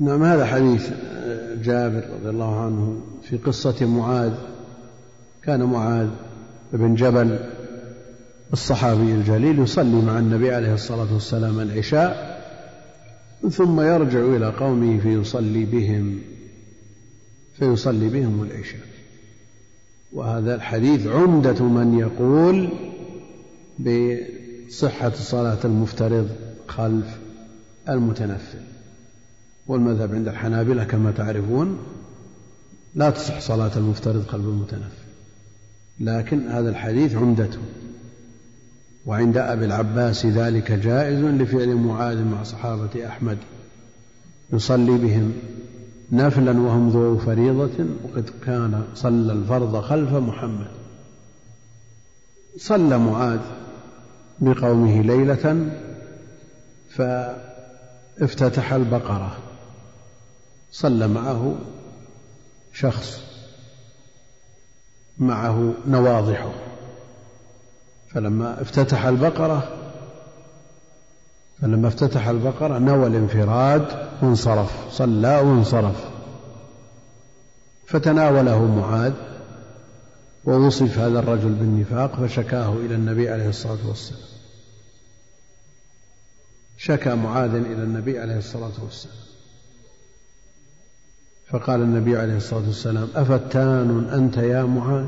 نعم هذا حديث جابر رضي الله عنه في قصة معاذ. كان معاذ بن جبل الصحابي الجليل يصلي مع النبي عليه الصلاة والسلام العشاء ثم يرجع إلى قومه فيصلي بهم فيصلي بهم العشاء. وهذا الحديث عمدة من يقول بصحة صلاة المفترض خلف المتنفل. والمذهب عند الحنابلة كما تعرفون لا تصح صلاة المفترض خلف المتنفل لكن هذا الحديث عمدته وعند أبي العباس ذلك جائز لفعل معاذ مع صحابة أحمد. يصلي بهم نفلا وهم ذو فريضة وقد كان صلى الفرض خلف محمد. صلى معاذ بقومه ليلة فافتتح البقرة. صلى معه شخص معه نواضحه. فلما افتتح البقرة فلما افتتح البقرة نوى الانفراد وانصرف صلى وانصرف. فتناوله معاذ ووصف هذا الرجل بالنفاق فشكاه إلى النبي عليه الصلاة والسلام. شكى معاذ إلى النبي عليه الصلاة والسلام. فقال النبي عليه الصلاة والسلام أفتان أنت يا معاذ؟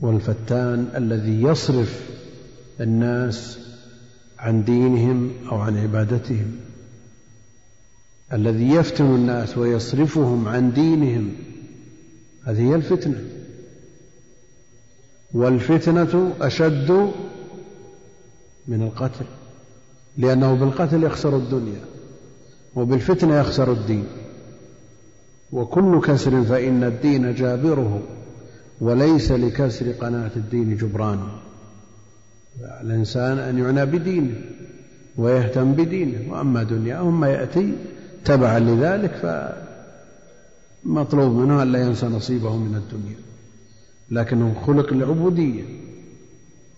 والفتان الذي يصرف الناس عن دينهم أو عن عبادتهم. الذي يفتن الناس ويصرفهم عن دينهم. هذه هي الفتنة. والفتنة أشد من القتل لأنه بالقتل يخسر الدنيا وبالفتنة يخسر الدين. وكل كسر فإن الدين جابره. وليس لكسر قناة الدين جبران. الإنسان أن يعنى بدينه ويهتم بدينه وأما دنياه ما يأتي تبعا لذلك فمطلوب منه أن لا ينسى نصيبه من الدنيا. لكنه خلق للعبودية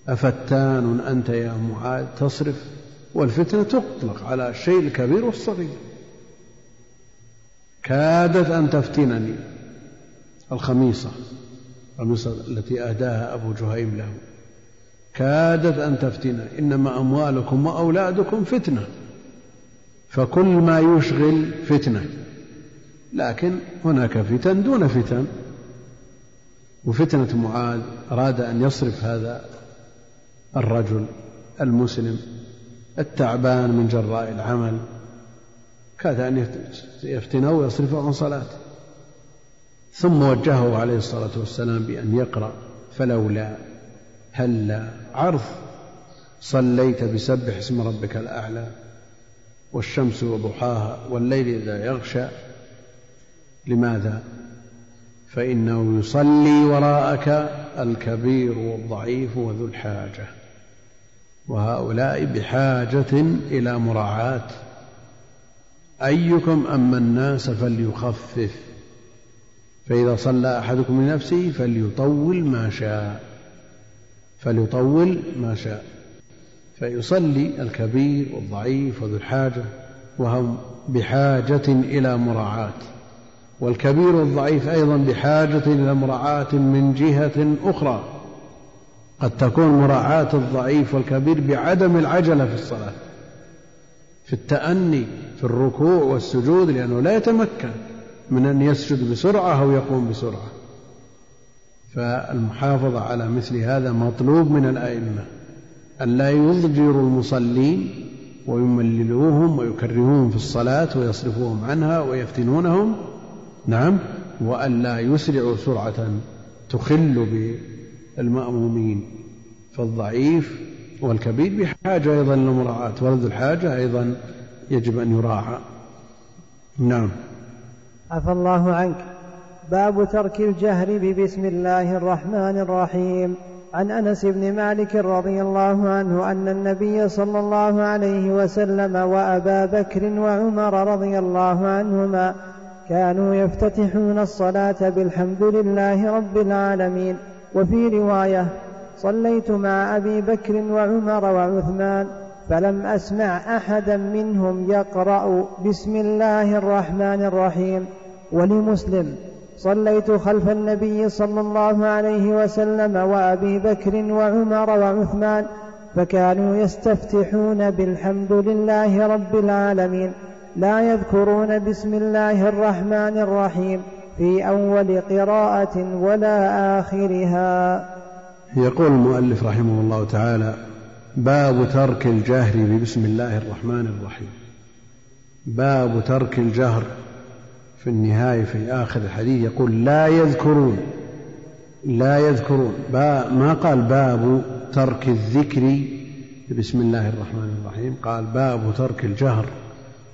أفتان أنت يا معاذ تصرف؟ والفتنة تطلق على الشيء الكبير والصغير. كادت أن تفتنني الخميصة. الخميصة التي أهداها أبو جهيم له. كادت أن تفتن. إنما أموالكم وأولادكم فتنة. فكل ما يشغل فتنة. لكن هناك فتن دون فتن. وفتنة معاذ أراد أن يصرف هذا الرجل المسلم التعبان من جراء العمل. كاد أن يفتنه ويصرفه عن صلاته. ثم وجهه عليه الصلاة والسلام بأن يقرأ فلولا هلا عرض صليت بسبح اسم ربك الأعلى والشمس وضحاها والليل إذا يغشى لماذا؟ فإنه يصلي وراءك الكبير والضعيف وذو الحاجة. وهؤلاء بحاجة إلى مراعاة. أيكم أما الناس فليخفف. فإذا صلى أحدكم لنفسه فليطول ما شاء. فليطول ما شاء. فيصلي الكبير والضعيف وذو الحاجة وهم بحاجة إلى مراعاة. والكبير والضعيف أيضا بحاجة إلى مراعاة من جهة أخرى. قد تكون مراعاة الضعيف والكبير بعدم العجلة في الصلاة في التأني في الركوع والسجود لأنه لا يتمكن. من أن يسجد بسرعة أو يقوم بسرعة. فالمحافظة على مثل هذا مطلوب من الأئمة أن لا يضجروا المصلين ويمللوهم ويكرهوهم في الصلاة ويصرفوهم عنها ويفتنونهم. نعم. وأن لا يسرعوا سرعة تخل بالمأمومين فالضعيف والكبير بحاجة أيضا للمراعاة ولد الحاجة أيضا يجب أن يراعى. نعم. عفى الله عنك. باب ترك الجهر ببسم الله الرحمن الرحيم. عن أنس بن مالك رضي الله عنه أن النبي صلى الله عليه وسلم وأبا بكر وعمر رضي الله عنهما كانوا يفتتحون الصلاة بالحمد لله رب العالمين. وفي رواية صليت مع أبي بكر وعمر وعثمان فلم أسمع أحدا منهم يقرأ بسم الله الرحمن الرحيم. ولمسلم صليت خلف النبي صلى الله عليه وسلم وأبي بكر وعمر وعثمان فكانوا يستفتحون بالحمد لله رب العالمين لا يذكرون بسم الله الرحمن الرحيم في أول قراءة ولا آخرها. يقول المؤلف رحمه الله تعالى باب ترك الجهر ببسم الله الرحمن الرحيم. باب ترك الجهر في النهاية في آخر الحديث يقول لا يذكرون لا يذكرون. ما قال باب ترك الذكر بسم الله الرحمن الرحيم؟ قال باب ترك الجهر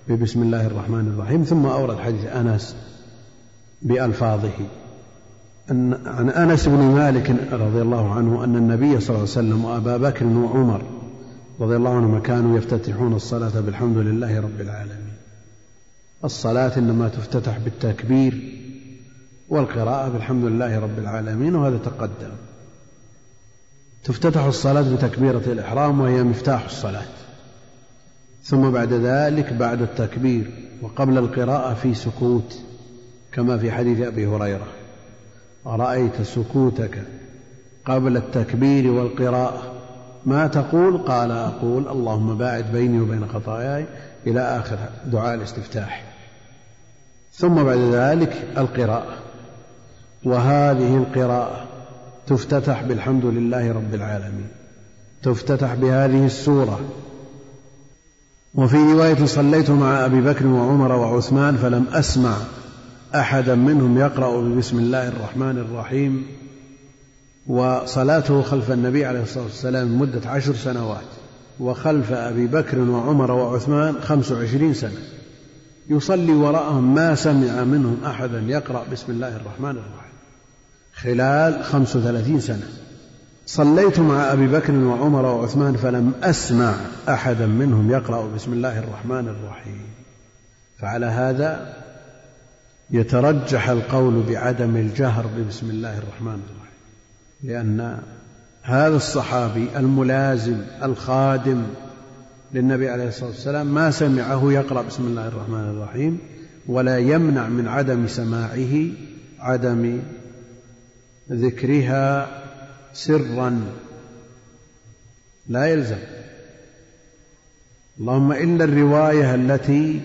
ببسم الله الرحمن الرحيم. ثم أورد حديث أنس بألفاظه. أن عن أنس بن مالك رضي الله عنه أن النبي صلى الله عليه وسلم وأبا بكر وعمر رضي الله عنهما كانوا يفتتحون الصلاة بالحمد لله رب العالمين. الصلاة إنما تفتتح بالتكبير والقراءة بالحمد لله رب العالمين وهذا تقدم. تفتتح الصلاة بتكبيرة الإحرام وهي مفتاح الصلاة. ثم بعد ذلك بعد التكبير وقبل القراءة في سكوت كما في حديث أبي هريرة. أرأيت سكوتك قبل التكبير والقراءة؟ ما تقول؟ قال أقول اللهم باعد بيني وبين خطاياي إلى آخر دعاء الاستفتاح. ثم بعد ذلك القراءة. وهذه القراءة تفتتح بالحمد لله رب العالمين. تفتتح بهذه السورة. وفي رواية صليت مع أبي بكر وعمر وعثمان فلم أسمع. أحدا منهم يقرأ بسم الله الرحمن الرحيم وصلاته خلف النبي عليه الصلاة والسلام مدة عشر سنوات وخلف أبي بكر وعمر وعثمان خمس وعشرين سنة. يصلي وراءهم ما سمع منهم أحدا يقرأ بسم الله الرحمن الرحيم. خلال خمس وثلاثين سنة. صليت مع أبي بكر وعمر وعثمان فلم أسمع أحدا منهم يقرأ بسم الله الرحمن الرحيم. فعلى هذا يترجح القول بعدم الجهر ببسم الله الرحمن الرحيم. لأن هذا الصحابي الملازم الخادم للنبي عليه الصلاة والسلام ما سمعه يقرأ بسم الله الرحمن الرحيم ولا يمنع من عدم سماعه عدم ذكرها سرا. لا يلزم. اللهم إلا الرواية التي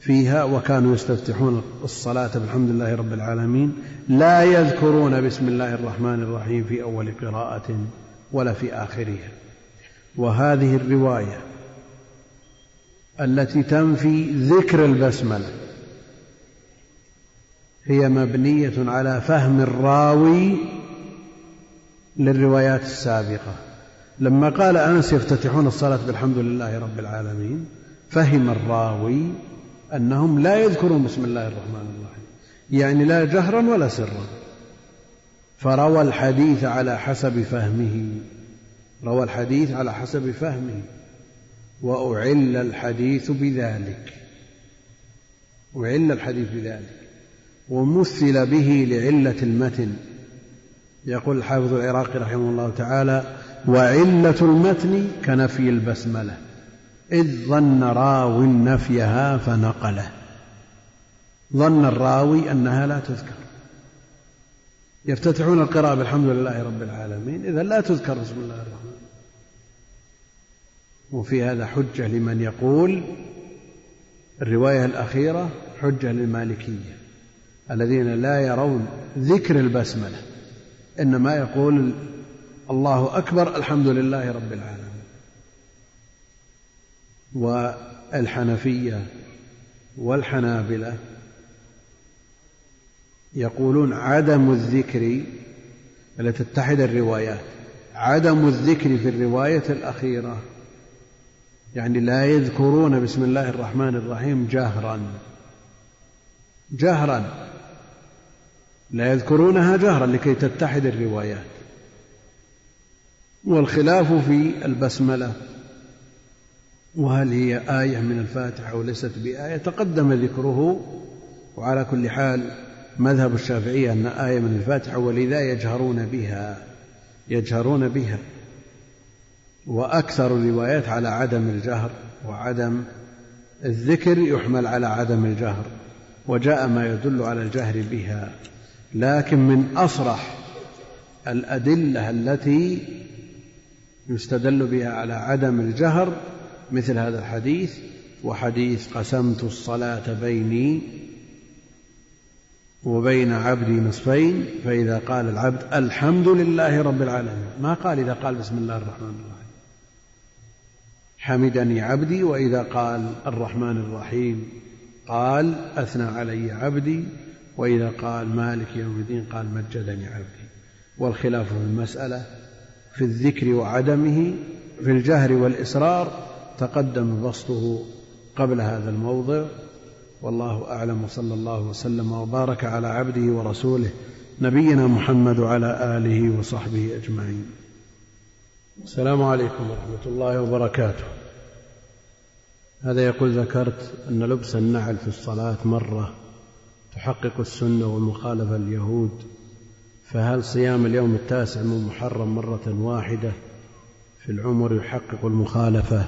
فيها وكانوا يستفتحون الصلاة بالحمد لله رب العالمين لا يذكرون بسم الله الرحمن الرحيم في أول قراءة ولا في آخرها. وهذه الرواية التي تنفي ذكر البسملة هي مبنية على فهم الراوي للروايات السابقة. لما قال أنس يفتتحون الصلاة بالحمد لله رب العالمين فهم الراوي أنهم لا يذكرون بسم الله الرحمن الرحيم. يعني لا جهرا ولا سرا. فروى الحديث على حسب فهمه. روى الحديث على حسب فهمه. وأعل الحديث بذلك. أعل الحديث بذلك. ومثل به لعلة المتن. يقول الحافظ العراقي رحمه الله تعالى وعلة المتن كنفي البسملة. إذ ظن راوي نفيها فنقله. ظن الراوي أنها لا تذكر. يفتتحون القراءة بالحمد لله رب العالمين. إذا لا تذكر بسم الله الرحمن وفي هذا حجة لمن يقول الرواية الأخيرة حجة للمالكية الذين لا يرون ذكر البسملة. إنما يقول الله أكبر الحمد لله رب العالمين. والحنفية والحنابلة يقولون عدم الذكر تتحد الروايات عدم الذكر في الرواية الأخيرة. يعني لا يذكرون بسم الله الرحمن الرحيم جهرا. جهرا. لا يذكرونها جهرا لكي تتحد الروايات والخلاف في البسملة. وهل هي آية من الفاتحة أو ليست بآية؟ تقدم ذكره وعلى كل حال مذهب الشافعية أن آية من الفاتحة ولذا يجهرون بها يجهرون بها. وأكثر الروايات على عدم الجهر وعدم الذكر يحمل على عدم الجهر وجاء ما يدل على الجهر بها. لكن من أصرح الأدلة التي يستدل بها على عدم الجهر مثل هذا الحديث وحديث قسمت الصلاة بيني وبين عبدي نصفين فإذا قال العبد الحمد لله رب العالمين. ما قال إذا قال بسم الله الرحمن الرحيم. حمدني عبدي وإذا قال الرحمن الرحيم قال أثنى علي عبدي وإذا قال مالك يوم الدين قال مجدني عبدي. والخلاف في المسألة في الذكر وعدمه في الجهر والإسرار تقدم بسطه قبل هذا الموضع. والله أعلم وصلى الله وسلم وبارك على عبده ورسوله نبينا محمد وعلى آله وصحبه أجمعين. السلام عليكم ورحمة الله وبركاته. هذا يقول ذكرت أن لبس النعل في الصلاة مرة تحقق السنة والمخالفة اليهود فهل صيام اليوم التاسع من محرم مرة واحدة في العمر يحقق المخالفة؟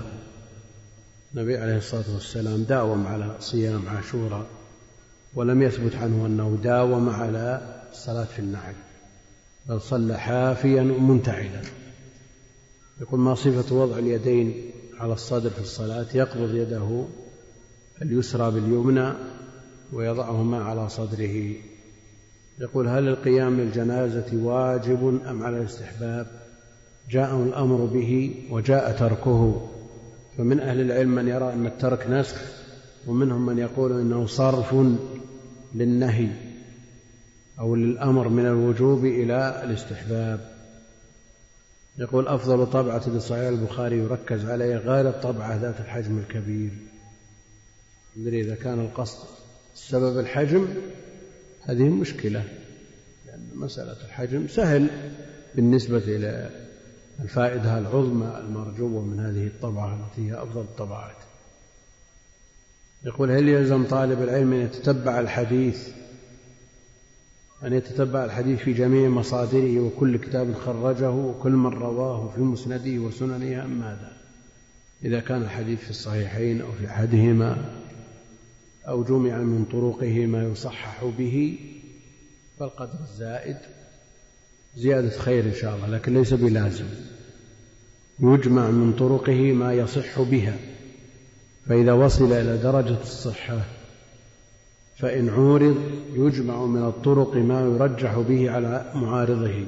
النبي عليه الصلاة والسلام داوم على صيام عاشوراء ولم يثبت عنه أنه داوم على الصلاة في النعل بل صلى حافيا ومنتعلا يقول ما صفة وضع اليدين على الصدر في الصلاة؟ يقبض يده اليسرى باليمنى ويضعهما على صدره. يقول هل القيام للجنازة واجب أم على الاستحباب؟ جاء الأمر به وجاء تركه. فمن أهل العلم من يرى أن الترك نسخ ومنهم من يقول إنه صرف للنهي أو للأمر من الوجوب إلى الاستحباب. يقول أفضل طبعة لصحيح البخاري يركز عليه غير الطبعة ذات الحجم الكبير. ندري إذا كان القصد السبب الحجم هذه مشكلة لأن مسألة الحجم سهل بالنسبة إلى الفائدة العظمى المرجوة من هذه الطبعة التي هي أفضل الطبعات. يقول هل يلزم طالب العلم أن يتتبع الحديث أن يتتبع الحديث في جميع مصادره وكل كتاب خرجه وكل من رواه في مسنده وسننه أم ماذا؟ إذا كان الحديث في الصحيحين أو في أحدهما أو جمع من طرقه ما يصحح به فالقدر الزائد زيادة خير إن شاء الله لكن ليس بلازم. يجمع من طرقه ما يصح بها فإذا وصل إلى درجة الصحة فإن عورض يجمع من الطرق ما يرجح به على معارضه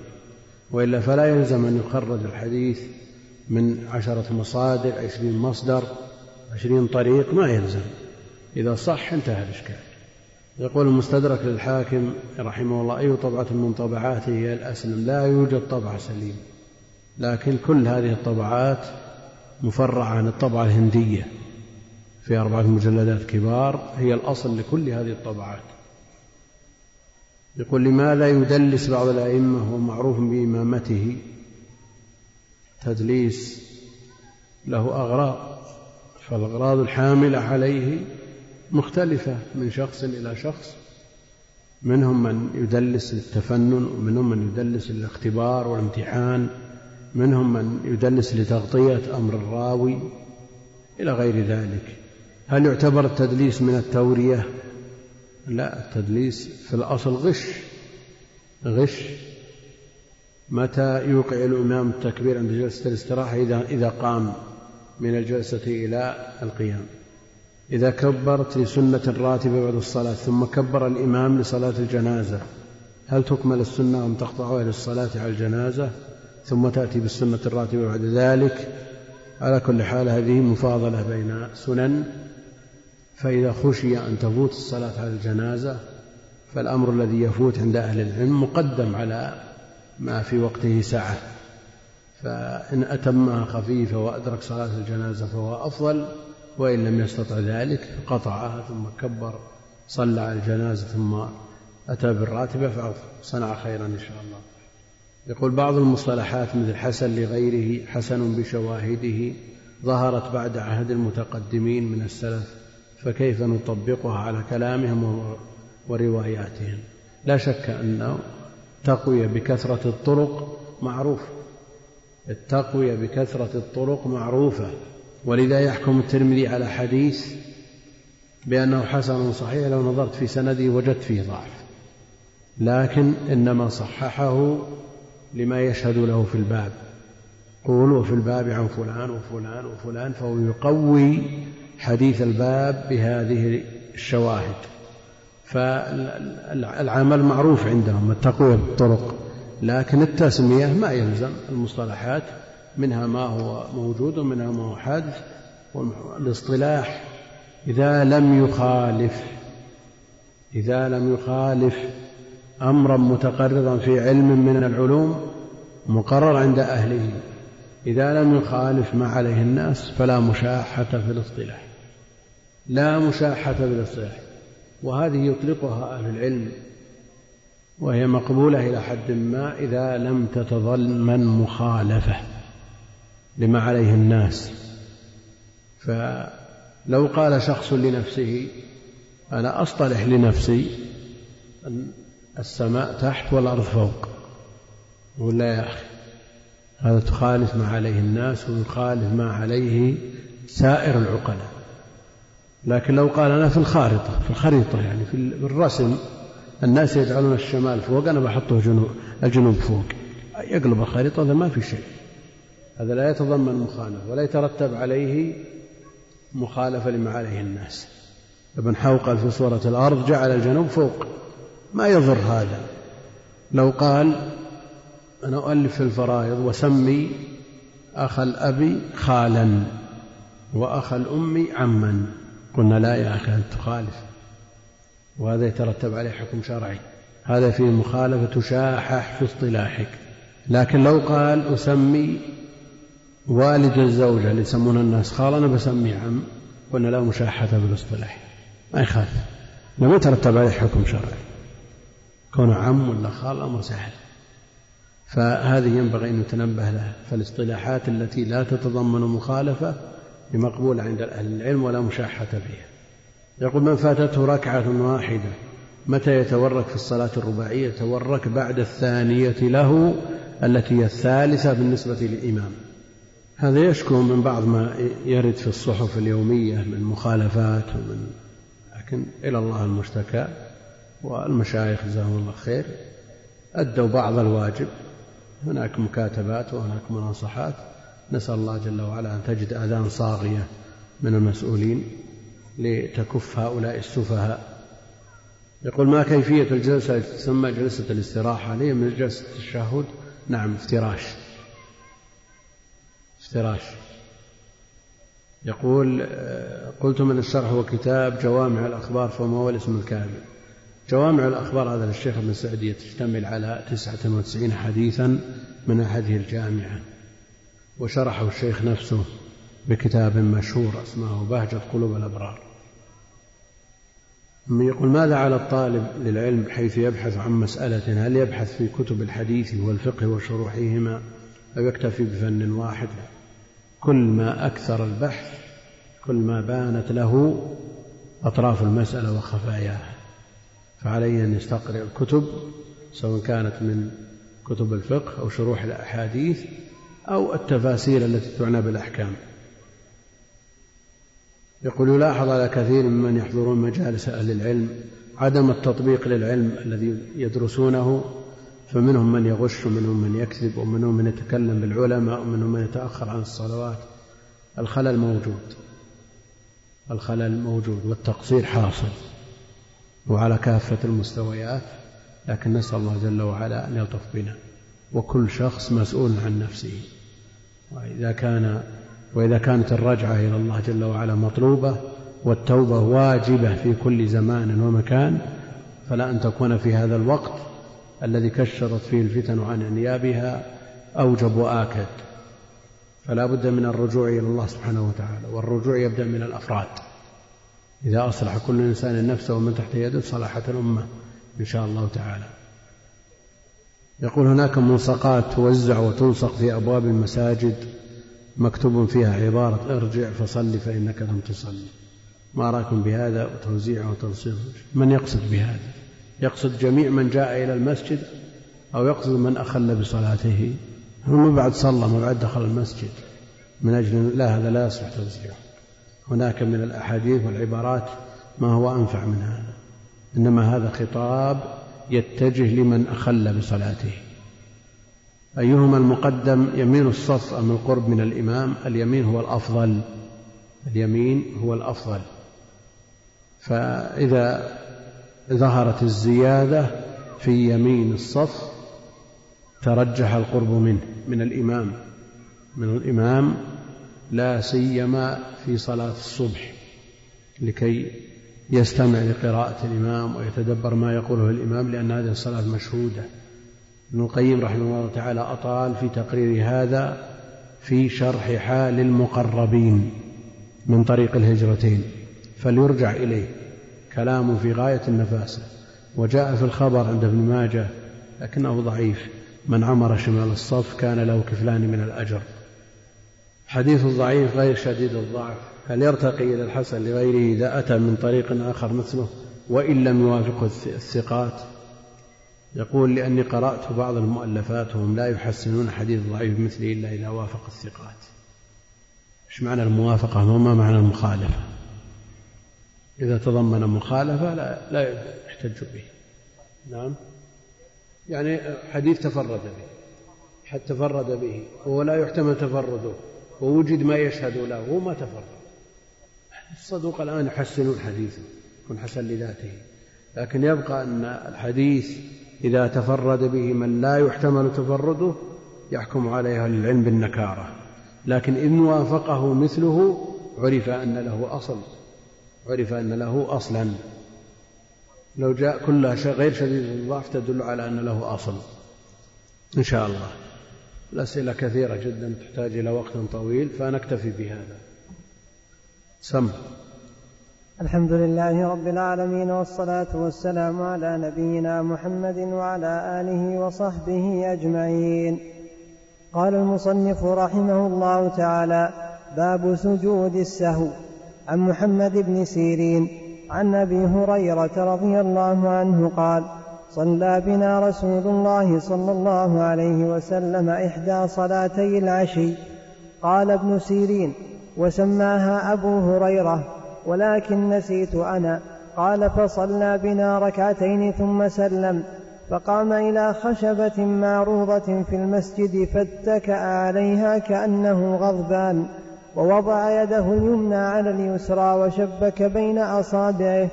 وإلا فلا يلزم أن يخرج الحديث من عشرة مصادر عشرين مصدر عشرين طريق ما يلزم. إذا صح انتهى الإشكال. يقول المستدرك للحاكم رحمه الله أي طبعة من طبعاته هي الأسلم؟ لا يوجد طبعة سليم لكن كل هذه الطبعات مفرعة عن الطبعة الهندية. في أربعة مجلدات كبار هي الأصل لكل هذه الطبعات. يقول لماذا يدلس بعض الأئمة وهو معروف بإمامته؟ تدليس له أغراض فالأغراض الحاملة عليه مختلفة من شخص إلى شخص. منهم من يدلس للتفنن ومنهم من يدلس للاختبار والامتحان. منهم من يدلس لتغطية أمر الراوي إلى غير ذلك. هل يعتبر التدليس من التورية؟ لا التدليس في الأصل غش. غش. متى يوقع الإمام التكبير عند جلسة الاستراحة؟ إذا إذا قام من الجلسة إلى القيام. إذا كبرت لسنة راتبة بعد الصلاة ثم كبر الإمام لصلاة الجنازة هل تكمل السنة أم تقطعها للصلاة على الجنازة؟ ثم تأتي بالسنة الراتبة بعد ذلك. على كل حال هذه مفاضلة بين سنن. فإذا خشي أن تفوت الصلاة على الجنازة فالأمر الذي يفوت عند أهل العلم مقدم على ما في وقته سعة فإن أتمها خفيفة وأدرك صلاة الجنازة فهو أفضل وإن لم يستطع ذلك قطعها ثم كبر صلى على الجنازة ثم أتى بالراتبة فصنع خيرا إن شاء الله. يقول بعض المصطلحات مثل حسن لغيره حسن بشواهده ظهرت بعد عهد المتقدمين من السلف فكيف نطبقها على كلامهم ورواياتهم؟ لا شك أن التقوية بكثرة الطرق معروف التقوية بكثرة الطرق معروفة. ولذا يحكم الترمذي على حديث بأنه حسن صحيح لو نظرت في سنده وجدت فيه ضعف. لكن إنما صححه لما يشهد له في الباب. قول وفي الباب عن فلان وفلان وفلان فهو يقوي حديث الباب بهذه الشواهد. فالعمل معروف عندهم التقوية بالطرق لكن التسمية ما يلزم. المصطلحات منها ما هو موجود ومنها ما هو حادث والاصطلاح إذا لم يخالف إذا لم يخالف أمرا متقررا في علم من العلوم مقرر عند أهله. إذا لم يخالف ما عليه الناس فلا مشاحة في الاصطلاح. لا مشاحة في الاصطلاح. وهذه يطلقها أهل العلم. وهي مقبولة إلى حد ما إذا لم تتضمن مخالفة لما عليه الناس. فلو قال شخص لنفسه أنا أصطلح لنفسي السماء تحت والأرض فوق. ولا يا أخي هذا تخالف ما عليه الناس ويخالف ما عليه سائر العقلاء. لكن لو قال أنا في الخارطة في الخريطة يعني في الرسم الناس يجعلون الشمال فوق أنا بحطه جنوب الجنوب فوق. يقلب الخريطة هذا ما في شيء. هذا لا يتضمن مخالفة ولا يترتب عليه مخالفة لما عليه الناس. ابن حوقل في سورة الأرض جعل الجنوب فوق. ما يضر هذا. لو قال أنا أؤلف الفرائض وسمي أخ الأب خالا وأخ الأم عما. قلنا لا يا أخي أنت تخالف وهذا يترتب عليه حكم شرعي. هذا فيه مخالفة تشاحح في اصطلاحك. لكن لو قال أسمي والد الزوجة اللي يسمون الناس خال أنا بسمي عم. قلنا لا مشاحة بالإصطلاح. ما يخالف. لم يترتب عليه حكم شرعي. كونه عم ولا خال أمر سهل. فهذه ينبغي أن نتنبه لها. فالاصطلاحات التي لا تتضمن مخالفة بمقبولة عند أهل العلم ولا مشاحة فيها. يقول من فاتته ركعة واحدة متى يتورك في الصلاة الرباعية؟ يتورك بعد الثانية له التي هي الثالثة بالنسبة للإمام. هذا يشكو من بعض ما يرد في الصحف اليومية من مخالفات ومن لكن إلى الله المشتكى. والمشايخ جزاهم الله خير. أدوا بعض الواجب. هناك مكاتبات وهناك مناصحات. نسأل الله جل وعلا أن تجد آذان صاغية من المسؤولين لتكف هؤلاء السفهاء. يقول ما كيفية الجلسة؟ تسمى جلسة الاستراحة. هي من جلسة التشهد؟ نعم افتراش. افتراش. يقول قلت من الشرح هو كتاب جوامع الأخبار فما هو الاسم الكامل جوامع الأخبار. هذا للشيخ ابن سعدية تشتمل على تسعة وتسعين حديثا من هذه الجامعة وشرحه الشيخ نفسه بكتاب مشهور اسمه بهجة قلوب الأبرار. يقول ماذا على الطالب للعلم حيث يبحث عن مسألة؟ هل يبحث في كتب الحديث والفقه وشروحهما أو يكتفي بفن واحد؟ كل ما أكثر البحث كل ما بانت له أطراف المسألة وخفاياها فعليه أن يستقرئ الكتب سواء كانت من كتب الفقه أو شروح الأحاديث أو التفاسير التي تعنى بالأحكام. يقول يلاحظ على كثير ممن يحضرون مجالس أهل العلم عدم التطبيق للعلم الذي يدرسونه فمنهم من يغش ومنهم من يكذب ومنهم من يتكلم بالعلماء ومنهم من يتأخر عن الصلوات. الخلل موجود. الخلل موجود والتقصير حاصل. وعلى كافة المستويات لكن نسأل الله جل وعلا أن يلطف بنا وكل شخص مسؤول عن نفسه. وإذا كان وإذا كانت الرجعة إلى الله جل وعلا مطلوبة والتوبة واجبة في كل زمان ومكان فلا أن تكون في هذا الوقت الذي كشرت فيه الفتن عن أنيابها أوجب وآكد. فلا بد من الرجوع إلى الله سبحانه وتعالى والرجوع يبدأ من الأفراد. إذا أصلح كل إنسان نفسه ومن تحت يده صلحت الأمة إن شاء الله تعالى. يقول هناك ملصقات توزع وتلصق في أبواب المساجد مكتوب فيها عبارة ارجع فصل فإنك لم تصلي. ما رأيكم بهذا وتوزيعه وتلصيقه من يقصد بهذا؟ يقصد جميع من جاء إلى المسجد أو يقصد من أخل بصلاته؟ ما بعد صلى ما بعد دخل المسجد. من أجل لا هذا لا يصلح توزيعه. هناك من الأحاديث والعبارات ما هو أنفع من هذا. إنما هذا خطاب يتجه لمن أخل بصلاته. أيهما المقدم يمين الصف أم القرب من الإمام؟ اليمين هو الأفضل. اليمين هو الأفضل. فإذا ظهرت الزيادة في يمين الصف ترجح القرب منه من الإمام. من الإمام لا سيما في صلاة الصبح لكي يستمع لقراءة الإمام ويتدبر ما يقوله الإمام لأن هذه الصلاة مشهودة. ابن القيم رحمه الله تعالى أطال في تقرير هذا في شرح حال المقربين من طريق الهجرتين. فليرجع إليه. كلام في غاية النفاسة وجاء في الخبر عند ابن ماجه لكنه ضعيف. من عمر شمال الصف كان له كفلان من الأجر. حديث ضعيف غير شديد الضعف. هل يرتقي إلى الحسن لغيره إذا أتى من طريق آخر مثله وإن لم يوافقه الثقات؟ يقول لأني قرأت بعض المؤلفات وهم لا يحسنون حديث ضعيف مثله إلا إذا وافق الثقات. إيش معنى الموافقة؟ وما معنى المخالفة؟ إذا تضمن مخالفة لا, لا يحتج به. نعم. يعني حديث تفرد به حد تفرد به وهو لا يحتمل تفرده. ووجد ما يشهد له هو ما تفرد الصدوق الآن يحسنون حديثه يكون حسن لذاته. لكن يبقى أن الحديث إذا تفرد به من لا يحتمل تفرده يحكم عليه العلم بالنكارة. لكن إن وافقه مثله عرف أن له أصل عرف أن له أصلا. لو جاء كلها غير شديد الضعف تدل على أن له أصل. إن شاء الله. الأسئلة كثيرة جدا تحتاج إلى وقت طويل فنكتفي بهذا. سم. الحمد لله رب العالمين والصلاة والسلام على نبينا محمد وعلى آله وصحبه أجمعين. قال المصنف رحمه الله تعالى باب سجود السهو. عن محمد بن سيرين عن أبي هريرة رضي الله عنه قال صلى بنا رسول الله صلى الله عليه وسلم إحدى صلاتي العشي. قال ابن سيرين وسماها أبو هريرة ولكن نسيت أنا. قال فصلى بنا ركعتين ثم سلم. فقام إلى خشبة معروضة في المسجد فاتكأ عليها كأنه غضبان ووضع يده اليمنى على اليسرى وشبك بين أصابعه.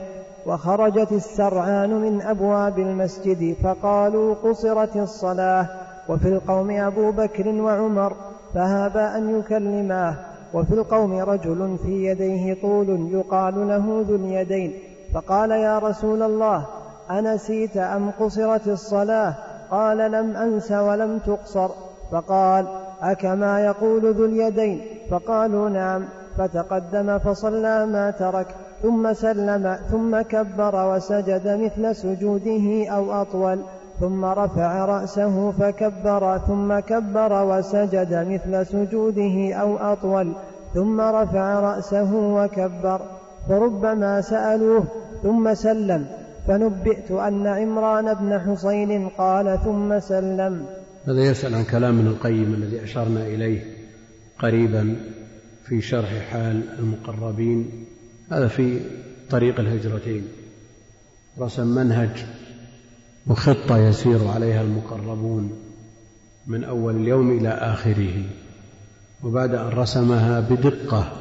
وخرجت السرعان من أبواب المسجد فقالوا قصرت الصلاة وفي القوم أبو بكر وعمر فهابا أن يكلماه وفي القوم رجل في يديه طول يقال له ذو اليدين فقال يا رسول الله أنسيت أم قصرت الصلاة؟ قال لم أنس ولم تقصر فقال أكما يقول ذو اليدين؟ فقالوا نعم فتقدم فصلى ما ترك ثم سلم ثم كبر وسجد مثل سجوده أو أطول ثم رفع رأسه فكبر ثم كبر وسجد مثل سجوده أو أطول ثم رفع رأسه وكبر. فربما سألوه ثم سلم فنبئت أن عمران بن حصين قال ثم سلم. هذا يسأل عن كلام من القيم الذي أشرنا إليه قريبا في شرح حال المقربين هذا في طريق الهجرتين. رسم منهج وخطة يسير عليها المقربون من أول اليوم إلى آخره. وبعد أن رسمها بدقة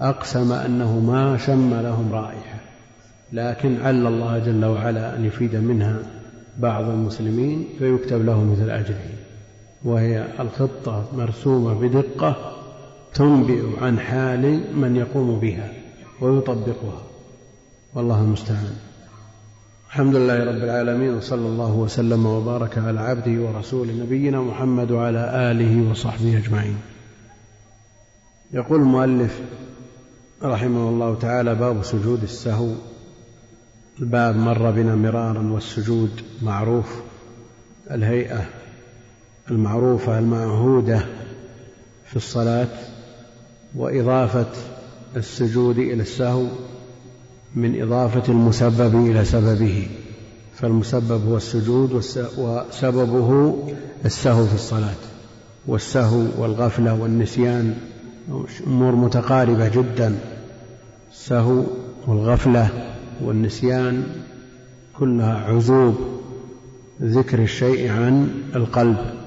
أقسم أنه ما شم لهم رائحة. لكن عل الله جل وعلا أن يفيد منها بعض المسلمين فيكتب له مثل أجره. وهي الخطة مرسومة بدقة تنبئ عن حال من يقوم بها. ويطبقها. والله المستعان. الحمد لله رب العالمين وصلى الله وسلم وبارك على عبده ورسوله نبينا محمد وعلى آله وصحبه أجمعين. يقول المؤلف رحمه الله تعالى باب سجود السهو. الباب مر بنا مرارا والسجود معروف. الهيئة المعروفة المعهودة في الصلاة وإضافة السجود إلى السهو من إضافة المسبب إلى سببه فالمسبب هو السجود وسببه السهو في الصلاة والسهو والغفلة والنسيان أمور متقاربة جدا السهو والغفلة والنسيان كلها عزوب ذكر الشيء عن القلب.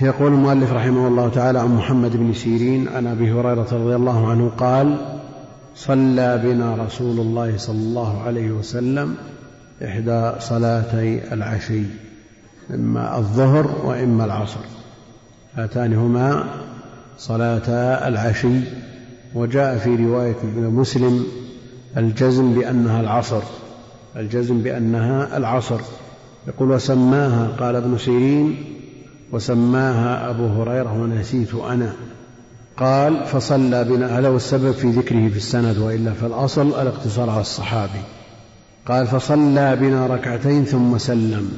يقول المؤلف رحمه الله تعالى عن محمد بن سيرين عن أبي هريرة رضي الله عنه قال صلى بنا رسول الله صلى الله عليه وسلم إحدى صلاتي العشي إما الظهر وإما العصر هاتان هما صلاتا العشي وجاء في رواية مسلم الجزم بأنها العصر الجزم بأنها العصر يقول وسماها قال ابن سيرين وسماها أبو هريرة ونسيت أنا. قال فصلى بنا. هذا هو السبب في ذكره في السند وإلا فالأصل الاقتصار على الصحابي. قال فصلى بنا ركعتين ثم سلم.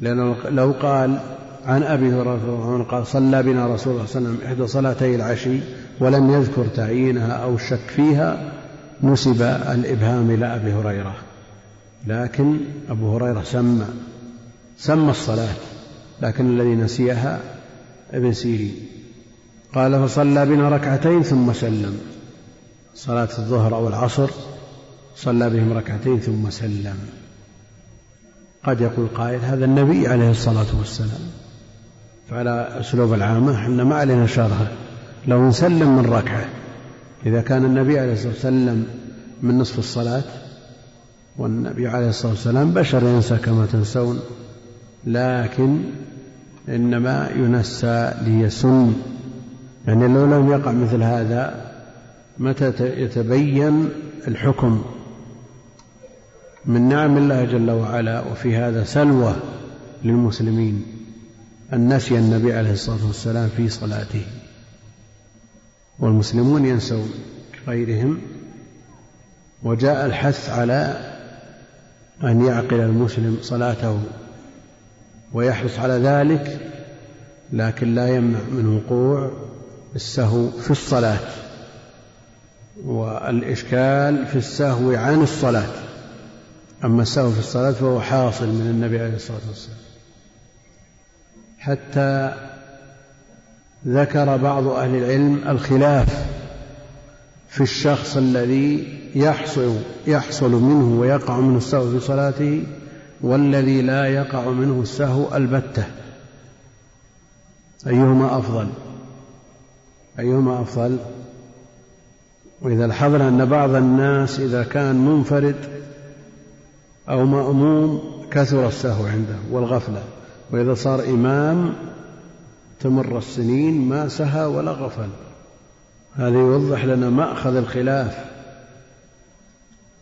لأنه لو قال عن أبي هريرة قال صلى بنا رسول الله صلى الله عليه وسلم إحدى صلاتي العشي ولم يذكر تعيينها أو الشك فيها نسب الإبهام إلى أبي هريرة. لكن أبو هريرة سمى سمى الصلاة. لكن الذي نسيها ابن سيرين. قال فصلى بنا ركعتين ثم سلم. صلاة الظهر أو العصر صلى بهم ركعتين ثم سلم. قد يقول قائل هذا النبي عليه الصلاة والسلام. فعلى أسلوب العامة إحنا ما علينا شرها لو نسلم من ركعة. إذا كان النبي عليه الصلاة والسلام من نصف الصلاة والنبي عليه الصلاة والسلام بشر ينسى كما تنسون. لكن إنما ينسى ليسن. يعني لو لم يقع مثل هذا متى يتبين الحكم؟ من نعم الله جل وعلا وفي هذا سلوى للمسلمين أن نسي النبي عليه الصلاة والسلام في صلاته. والمسلمون ينسون كغيرهم وجاء الحث على أن يعقل المسلم صلاته. ويحرص على ذلك لكن لا يمنع من وقوع السهو في الصلاة. والإشكال في السهو عن الصلاة. أما السهو في الصلاة فهو حاصل من النبي عليه الصلاة والسلام. حتى ذكر بعض أهل العلم الخلاف في الشخص الذي يحصل يحصل منه ويقع منه السهو في صلاته والذي لا يقع منه السهو البتة. أيهما أفضل؟ أيهما أفضل؟ وإذا لاحظنا أن بعض الناس إذا كان منفرد أو مأموم كثر السهو عنده والغفلة. وإذا صار إمام تمر السنين ما سهى ولا غفل. هذا يوضح لنا مأخذ الخلاف.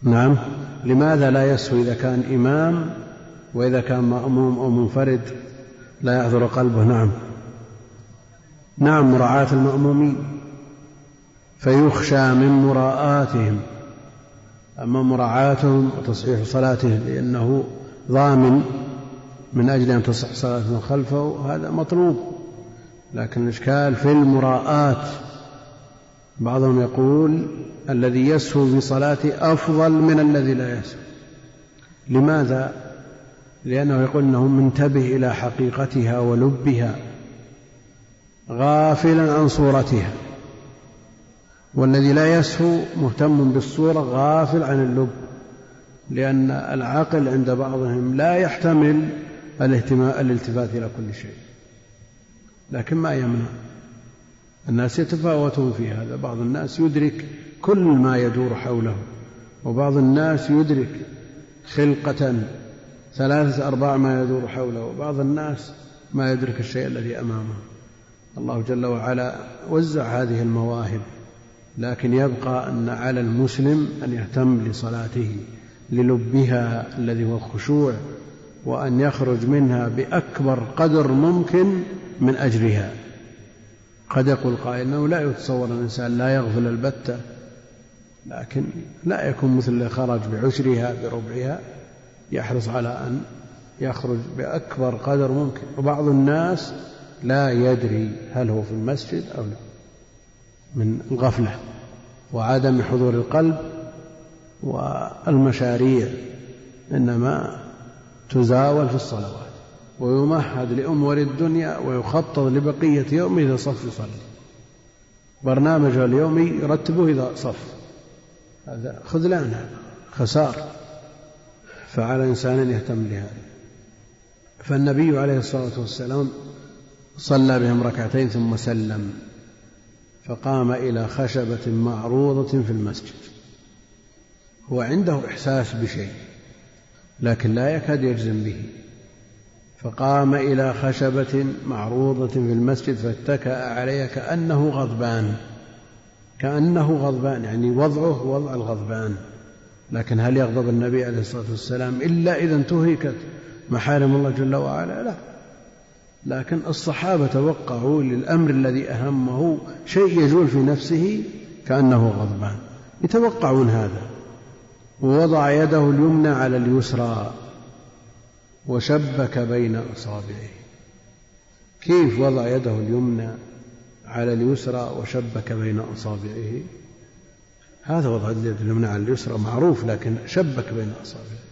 نعم لماذا لا يسهو إذا كان إمام وإذا كان مأموم أو منفرد لا يحضر قلبه. نعم. نعم مراعاة المأمومين فيخشى من مراءاتهم. أما مراعاتهم وتصحيح صلاته لأنه ضامن من أجل أن تصح صلاة خلفه هذا مطلوب. لكن الإشكال في المراءات بعضهم يقول الذي يسهو في صلاته أفضل من الذي لا يسهو. لماذا؟ لأنه يقول أنه منتبه إلى حقيقتها ولبها غافلا عن صورتها. والذي لا يسهو مهتم بالصورة غافل عن اللب لأن العقل عند بعضهم لا يحتمل الالتفات إلى كل شيء. لكن ما يمنع. الناس يتفاوتون في هذا. بعض الناس يدرك كل ما يدور حوله وبعض الناس يدرك خلقة ثلاثة أرباع ما يدور حوله وبعض الناس ما يدرك الشيء الذي أمامه. الله جل وعلا وزع هذه المواهب لكن يبقى أن على المسلم أن يهتم لصلاته للبها الذي هو الخشوع وأن يخرج منها بأكبر قدر ممكن من أجرها. قد يقول قائل أنه لا يتصور الإنسان لا يغفل البتة لكن لا يكون مثل اللي خرج بعشرها بربعها. يحرص على أن يخرج بأكبر قدر ممكن. وبعض الناس لا يدري هل هو في المسجد أو لا من الغفلة وعدم حضور القلب والمشاريع إنما تزاول في الصلوات ويمهد لأمور الدنيا ويخطط لبقية يومه إذا صف يصلي. برنامجه اليومي يرتبه إذا صف. هذا خذلان هذا خسار. فعلى الإنسان أن يهتم بهذا فالنبي عليه الصلاة والسلام صلى بهم ركعتين ثم سلم فقام إلى خشبة معروضة في المسجد. هو عنده إحساس بشيء لكن لا يكاد يجزم به. فقام إلى خشبة معروضة في المسجد فاتكأ عليها كأنه غضبان كأنه غضبان يعني وضعه وضع الغضبان. لكن هل يغضب النبي عليه الصلاة والسلام إلا إذا انتهكت محارم الله جل وعلا؟ لا. لكن الصحابة توقعوا للأمر الذي أهمه شيء يجول في نفسه كأنه غضبان. يتوقعون هذا. ووضع يده اليمنى على اليسرى وشبك بين أصابعه. كيف وضع يده اليمنى على اليسرى وشبك بين أصابعه؟ هذا وضع اليد اليمنى على اليسرى معروف لكن شبك بين أصابعه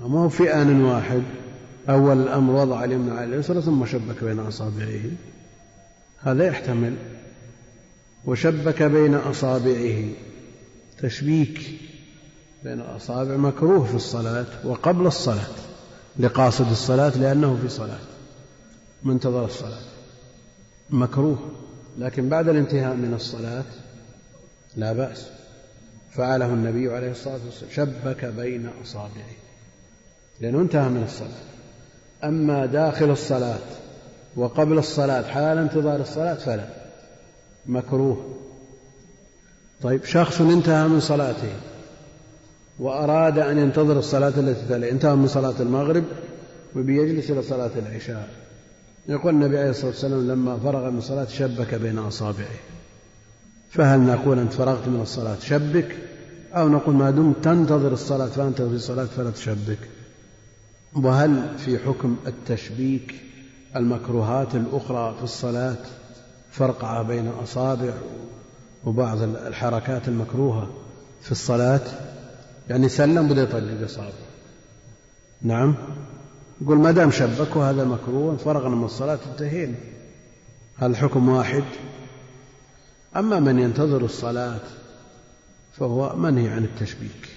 ما هو في آن واحد أول الأمر وضع اليمنى على اليسرى ثم شبك بين أصابعه. هذا يحتمل. وشبك بين أصابعه. تشبيك بين الأصابع مكروه في الصلاة وقبل الصلاة لقاصد الصلاة لأنه في صلاة منتظر الصلاة. مكروه لكن بعد الانتهاء من الصلاة لا بأس. فعله النبي عليه الصلاة والسلام. شبك بين أصابعه. لأنه انتهى من الصلاة. أما داخل الصلاة وقبل الصلاة حال انتظار الصلاة فلا. مكروه. طيب شخص انتهى من صلاته وأراد أن ينتظر الصلاة التي تلي انتهى من صلاة المغرب وبيجلس إلى صلاة العشاء. يقول النبي عليه الصلاة والسلام لما فرغ من الصلاة شبك بين أصابعه. فهل نقول أنت فرغت من الصلاة شبك أو نقول ما دمت تنتظر الصلاة فأنت في الصلاة فلا تشبك. وهل في حكم التشبيك المكروهات الأخرى في الصلاة فرقعة بين أصابع وبعض الحركات المكروهة في الصلاة؟ يعني سلم بده يطلق إصابعه نعم. يقول ما دام شبك وهذا مكروه فرغنا من الصلاة انتهينا. هذا الحكم واحد؟ أما من ينتظر الصلاة فهو منهي عن التشبيك.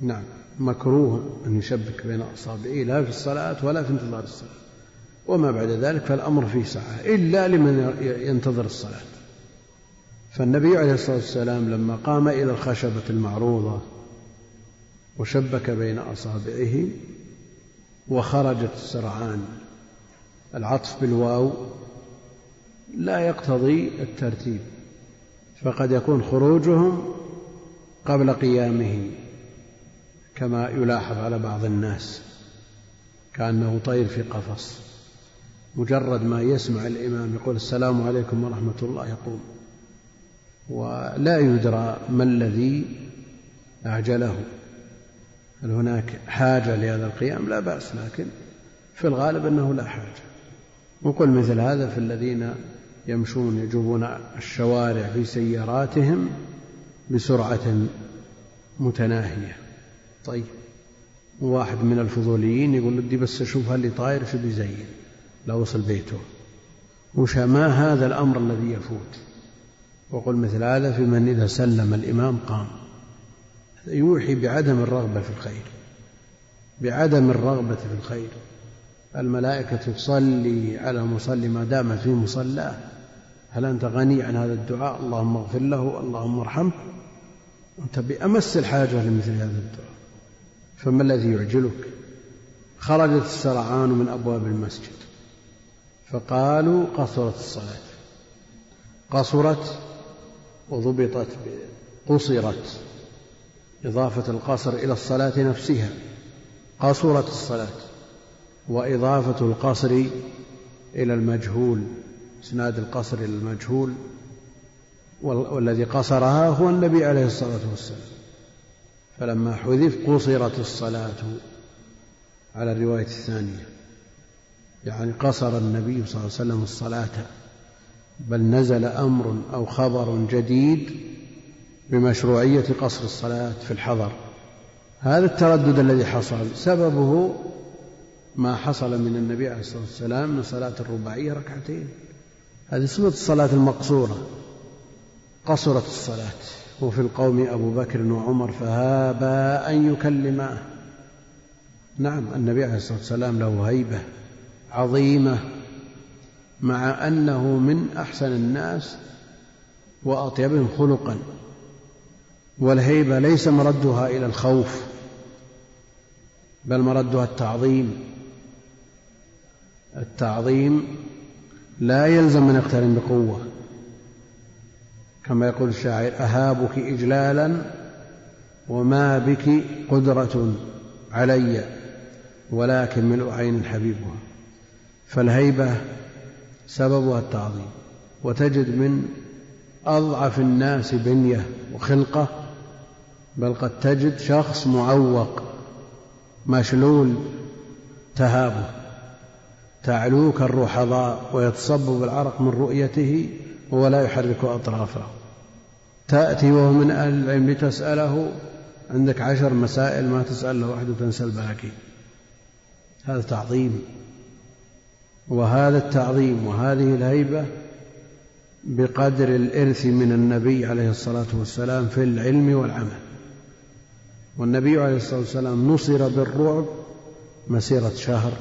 نعم مكروه أن يشبك بين أصابعه لا في الصلاة ولا في انتظار الصلاة. وما بعد ذلك فالأمر فيه سعة إلا لمن ينتظر الصلاة. فالنبي عليه الصلاة والسلام لما قام إلى الخشبة المعروضة وشبك بين أصابعه وخرجت السرعان العطف بالواو لا يقتضي الترتيب فقد يكون خروجهم قبل قيامه كما يلاحظ على بعض الناس كأنه طير في قفص مجرد ما يسمع الإمام يقول السلام عليكم ورحمة الله يقوم. ولا يدرى ما الذي أعجله. هل هناك حاجة لهذا القيام؟ لا بأس لكن في الغالب أنه لا حاجة. وقل مثل هذا في الذين يمشون يجوبون الشوارع في سياراتهم بسرعة متناهية. طيب واحد من الفضوليين يقول بدي بس أشوف هل طاير شو بيزين. لو وصل بيته. وش ما هذا الأمر الذي يفوت؟ وقل مثل هذا في من إذا سلم الإمام قام. يوحي بعدم الرغبة في الخير. بعدم الرغبة في الخير. الملائكة تصلي على المصلي ما دام في مصلاه. هل أنت غني عن هذا الدعاء؟ اللهم اغفر له اللهم ارحمه. أنت بأمس الحاجة لمثل هذا الدعاء. فما الذي يعجلك؟ خرجت السرعان من أبواب المسجد. فقالوا قصرت الصلاة. قصرت وضبطت قصرت. إضافة القصر إلى الصلاة نفسها. قصرت الصلاة. وإضافة القصر إلى المجهول. إسناد القصر إلى المجهول والذي قصرها هو النبي عليه الصلاة والسلام. فلما حذف قصرت الصلاة على الرواية الثانية. يعني قصر النبي صلى الله عليه وسلم الصلاة. بل نزل أمر أو خبر جديد بمشروعية قصر الصلاة في الحضر. هذا التردد الذي حصل سببه ما حصل من النبي عليه الصلاة والسلام من صلاة الرباعية ركعتين. هذه صفة الصلاة المقصورة قصرت الصلاة وفي القوم أبو بكر وعمر فهابا أن يكلماه نعم النبي عليه الصلاة والسلام له هيبة عظيمة مع أنه من أحسن الناس وأطيبهم خلقا. والهيبة ليس مردها إلى الخوف بل مردها التعظيم. التعظيم لا يلزم من يقترن بقوة. كما يقول الشاعر أهابك إجلالا وما بك قدرة علي ولكن ملء عين حبيبها فالهيبة سببها التعظيم وتجد من أضعف الناس بنية وخلقة بل قد تجد شخص معوق مشلول تهابه. تعلوك الرحضاء ويتصبب العرق من رؤيته ولا يحرك أطرافه. تأتي وهو من أهل العلم لتسأله عندك عشر مسائل ما تسأل له واحد وتنسى الباقي. هذا تعظيم. وهذا التعظيم وهذه الهيبة بقدر الإرث من النبي عليه الصلاة والسلام في العلم والعمل. والنبي عليه الصلاة والسلام نصر بالرعب مسيرة شهر.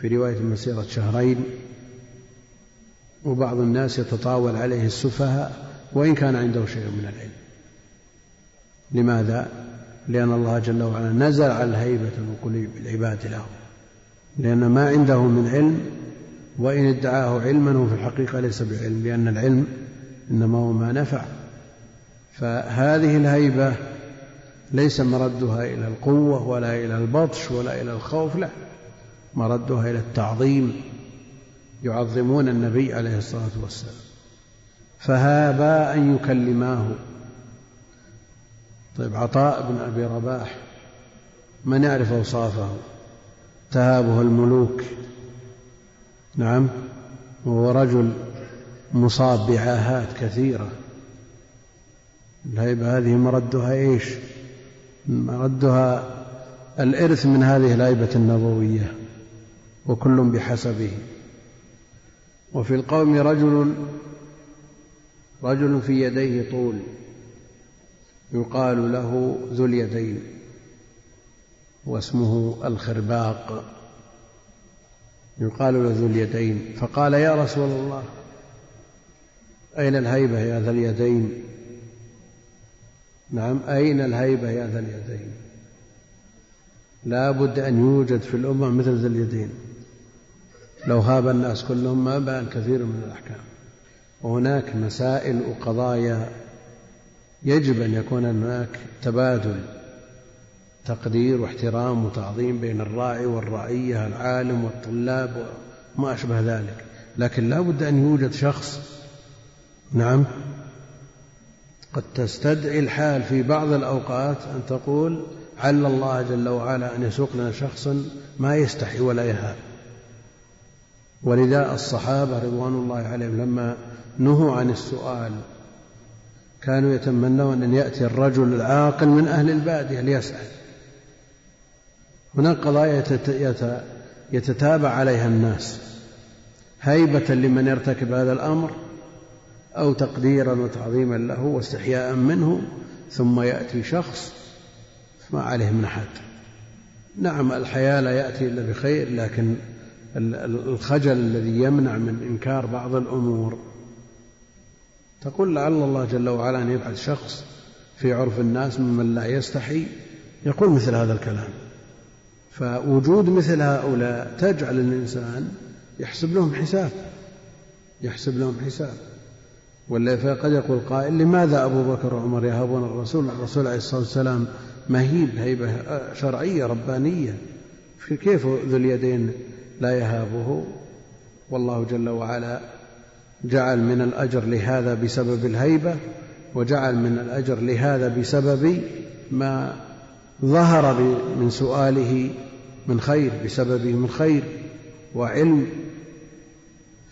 في رواية مسيرة شهرين وبعض الناس يتطاول عليه السفهاء وإن كان عنده شيء من العلم. لماذا؟ لأن الله جل وعلا نزع الهيبة من قلوب العباد له. لأن ما عنده من علم وإن ادعاه علما هو في الحقيقة ليس بعلم لأن العلم إنما هو ما نفع. فهذه الهيبة ليس مردها إلى القوة ولا إلى البطش ولا إلى الخوف لا. مردها إلى التعظيم يعظمون النبي عليه الصلاة والسلام. فهابا أن يكلماه. طيب عطاء بن أبي رباح من يعرف أوصافه؟ تهابه الملوك. نعم وهو رجل مصاب بعاهات كثيرة. الهيبة هذه مردها إيش؟ مردها الإرث من هذه الهيبة النبوية. وكل بحسبه. وفي القوم رجل رجل في يديه طول يقال له ذو اليدين واسمه الخرباق. يقال له ذو اليدين. فقال يا رسول الله أين الهيبة يا ذا اليدين؟ نعم أين الهيبة يا ذا اليدين؟ لا بد أن يوجد في الأمة مثل ذا اليدين. لو هاب الناس كلهم ما بان كثير من الأحكام. وهناك مسائل وقضايا يجب أن يكون هناك تبادل تقدير واحترام وتعظيم بين الراعي والرعية العالم والطلاب وما أشبه ذلك. لكن لا بد أن يوجد شخص نعم قد تستدعي الحال في بعض الأوقات أن تقول عل الله جل وعلا أن يسوق لنا شخصا ما يستحي ولا يهاب. ولذا الصحابة رضوان الله عليهم لما نهوا عن السؤال كانوا يتمنون أن يأتي الرجل العاقل من أهل البادية ليسأل. هناك قضايا يتتابع عليها الناس. هيبة لمن يرتكب هذا الأمر أو تقديرا وتعظيما له واستحياء منه ثم يأتي شخص ما عليه من أحد. نعم الحياة لا يأتي إلا بخير لكن الخجل الذي يمنع من إنكار بعض الأمور. تقول لعل الله جل وعلا أن يبعث شخص في عرف الناس ممن لا يستحي يقول مثل هذا الكلام. فوجود مثل هؤلاء تجعل الإنسان يحسب لهم حساب يحسب لهم حساب. ولا فقد يقول قائل لماذا أبو بكر وعمر يهابون الرسول؟ الرسول عليه الصلاة والسلام مهيب هيبة شرعية ربانية. كيف ذو اليدين لا يهابه. والله جل وعلا جعل من الأجر لهذا بسبب الهيبة وجعل من الأجر لهذا بسبب ما ظهر من سؤاله من خير بسببه من خير وعلم.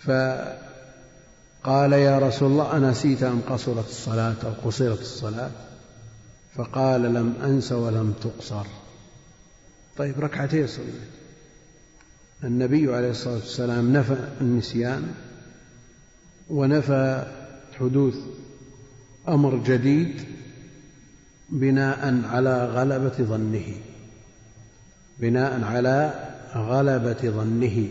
فقال يا رسول الله أنسيت أم قصرت الصلاة أو قصرت الصلاة؟ فقال لم أنس ولم تقصر. طيب ركعتين صليت النبي عليه الصلاة والسلام نفى النسيان ونفى حدوث أمر جديد بناء على غلبة ظنه بناء على غلبة ظنه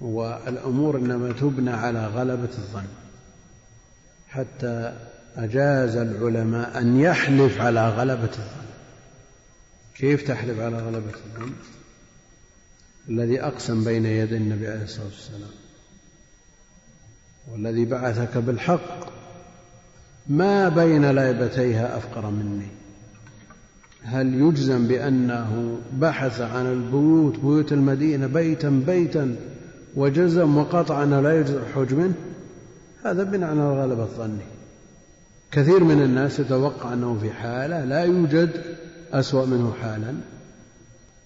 والأمور إنما تبنى على غلبة الظن. حتى أجاز العلماء أن يحلف على غلبة الظن. كيف تحلف على غلبة الظن؟ الذي أقسم بين يدي النبي عليه الصلاة والسلام والذي بعثك بالحق ما بين ليبتيها أفقر مني؟ هل يجزم بأنه بحث عن البيوت بيوت المدينة بيتا بيتا وجزم وقطع أنه لا يوجد حج منه؟ هذا بناء على غلبة ظنه كثير من الناس يتوقع أنه في حالة لا يوجد أسوأ منه حالا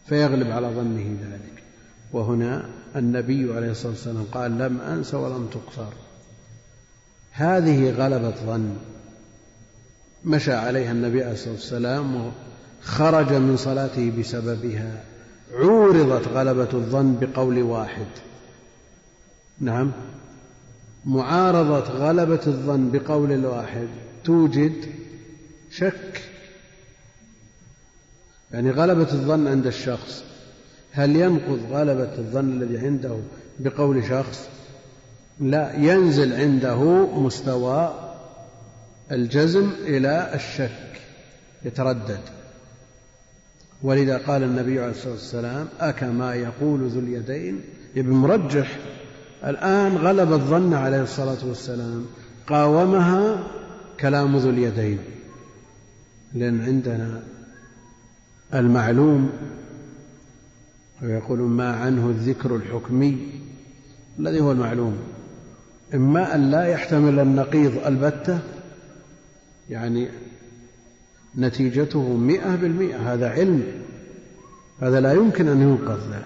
فيغلب على ظنه ذلك. وهنا النبي عليه الصلاة والسلام قال لم أنس ولم تقصر. هذه غلبة ظن مشى عليها النبي عليه الصلاة والسلام وخرج من صلاته بسببها. عورضت غلبة الظن بقول واحد. نعم. معارضة غلبة الظن بقول الواحد توجد شك. يعني غلبة الظن عند الشخص. هل ينقض غلبة الظن الذي عنده بقول شخص؟ لا ينزل عنده مستوى الجزم إلى الشك يتردد. ولذا قال النبي عليه الصلاة والسلام أكما يقول ذو اليدين ابن مرجح الآن غلب الظن عليه الصلاة والسلام قاومها كلام ذو اليدين لأن عندنا المعلوم ويقولون ما عنه الذكر الحكمي الذي هو المعلوم. إما أن لا يحتمل النقيض البتة يعني نتيجته مئة بالمئة هذا علم هذا لا يمكن أن ينقذ له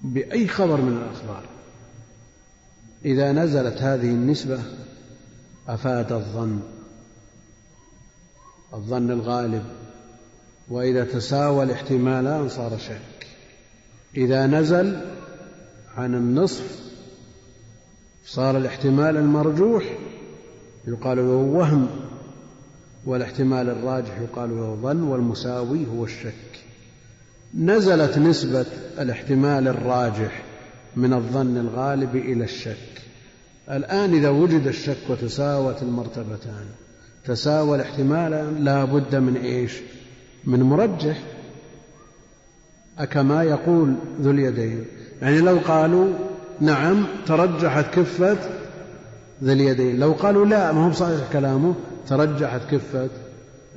بأي خبر من الأخبار. إذا نزلت هذه النسبة أفاد الظن الظن الغالب. وإذا تساوى الاحتمالان صار شك إذا نزل عن النصف صار الاحتمال المرجوح يقال له وهم والاحتمال الراجح يقال له ظن والمساوي هو الشك. نزلت نسبة الاحتمال الراجح من الظن الغالب إلى الشك. الآن إذا وجد الشك وتساوت المرتبتان تساوى الاحتمال لا بد من إيش؟ من مرجح أكما يقول ذو اليدين. يعني لو قالوا نعم ترجحت كفة ذي اليدين. لو قالوا لا ما هو صحيح كلامه ترجحت كفة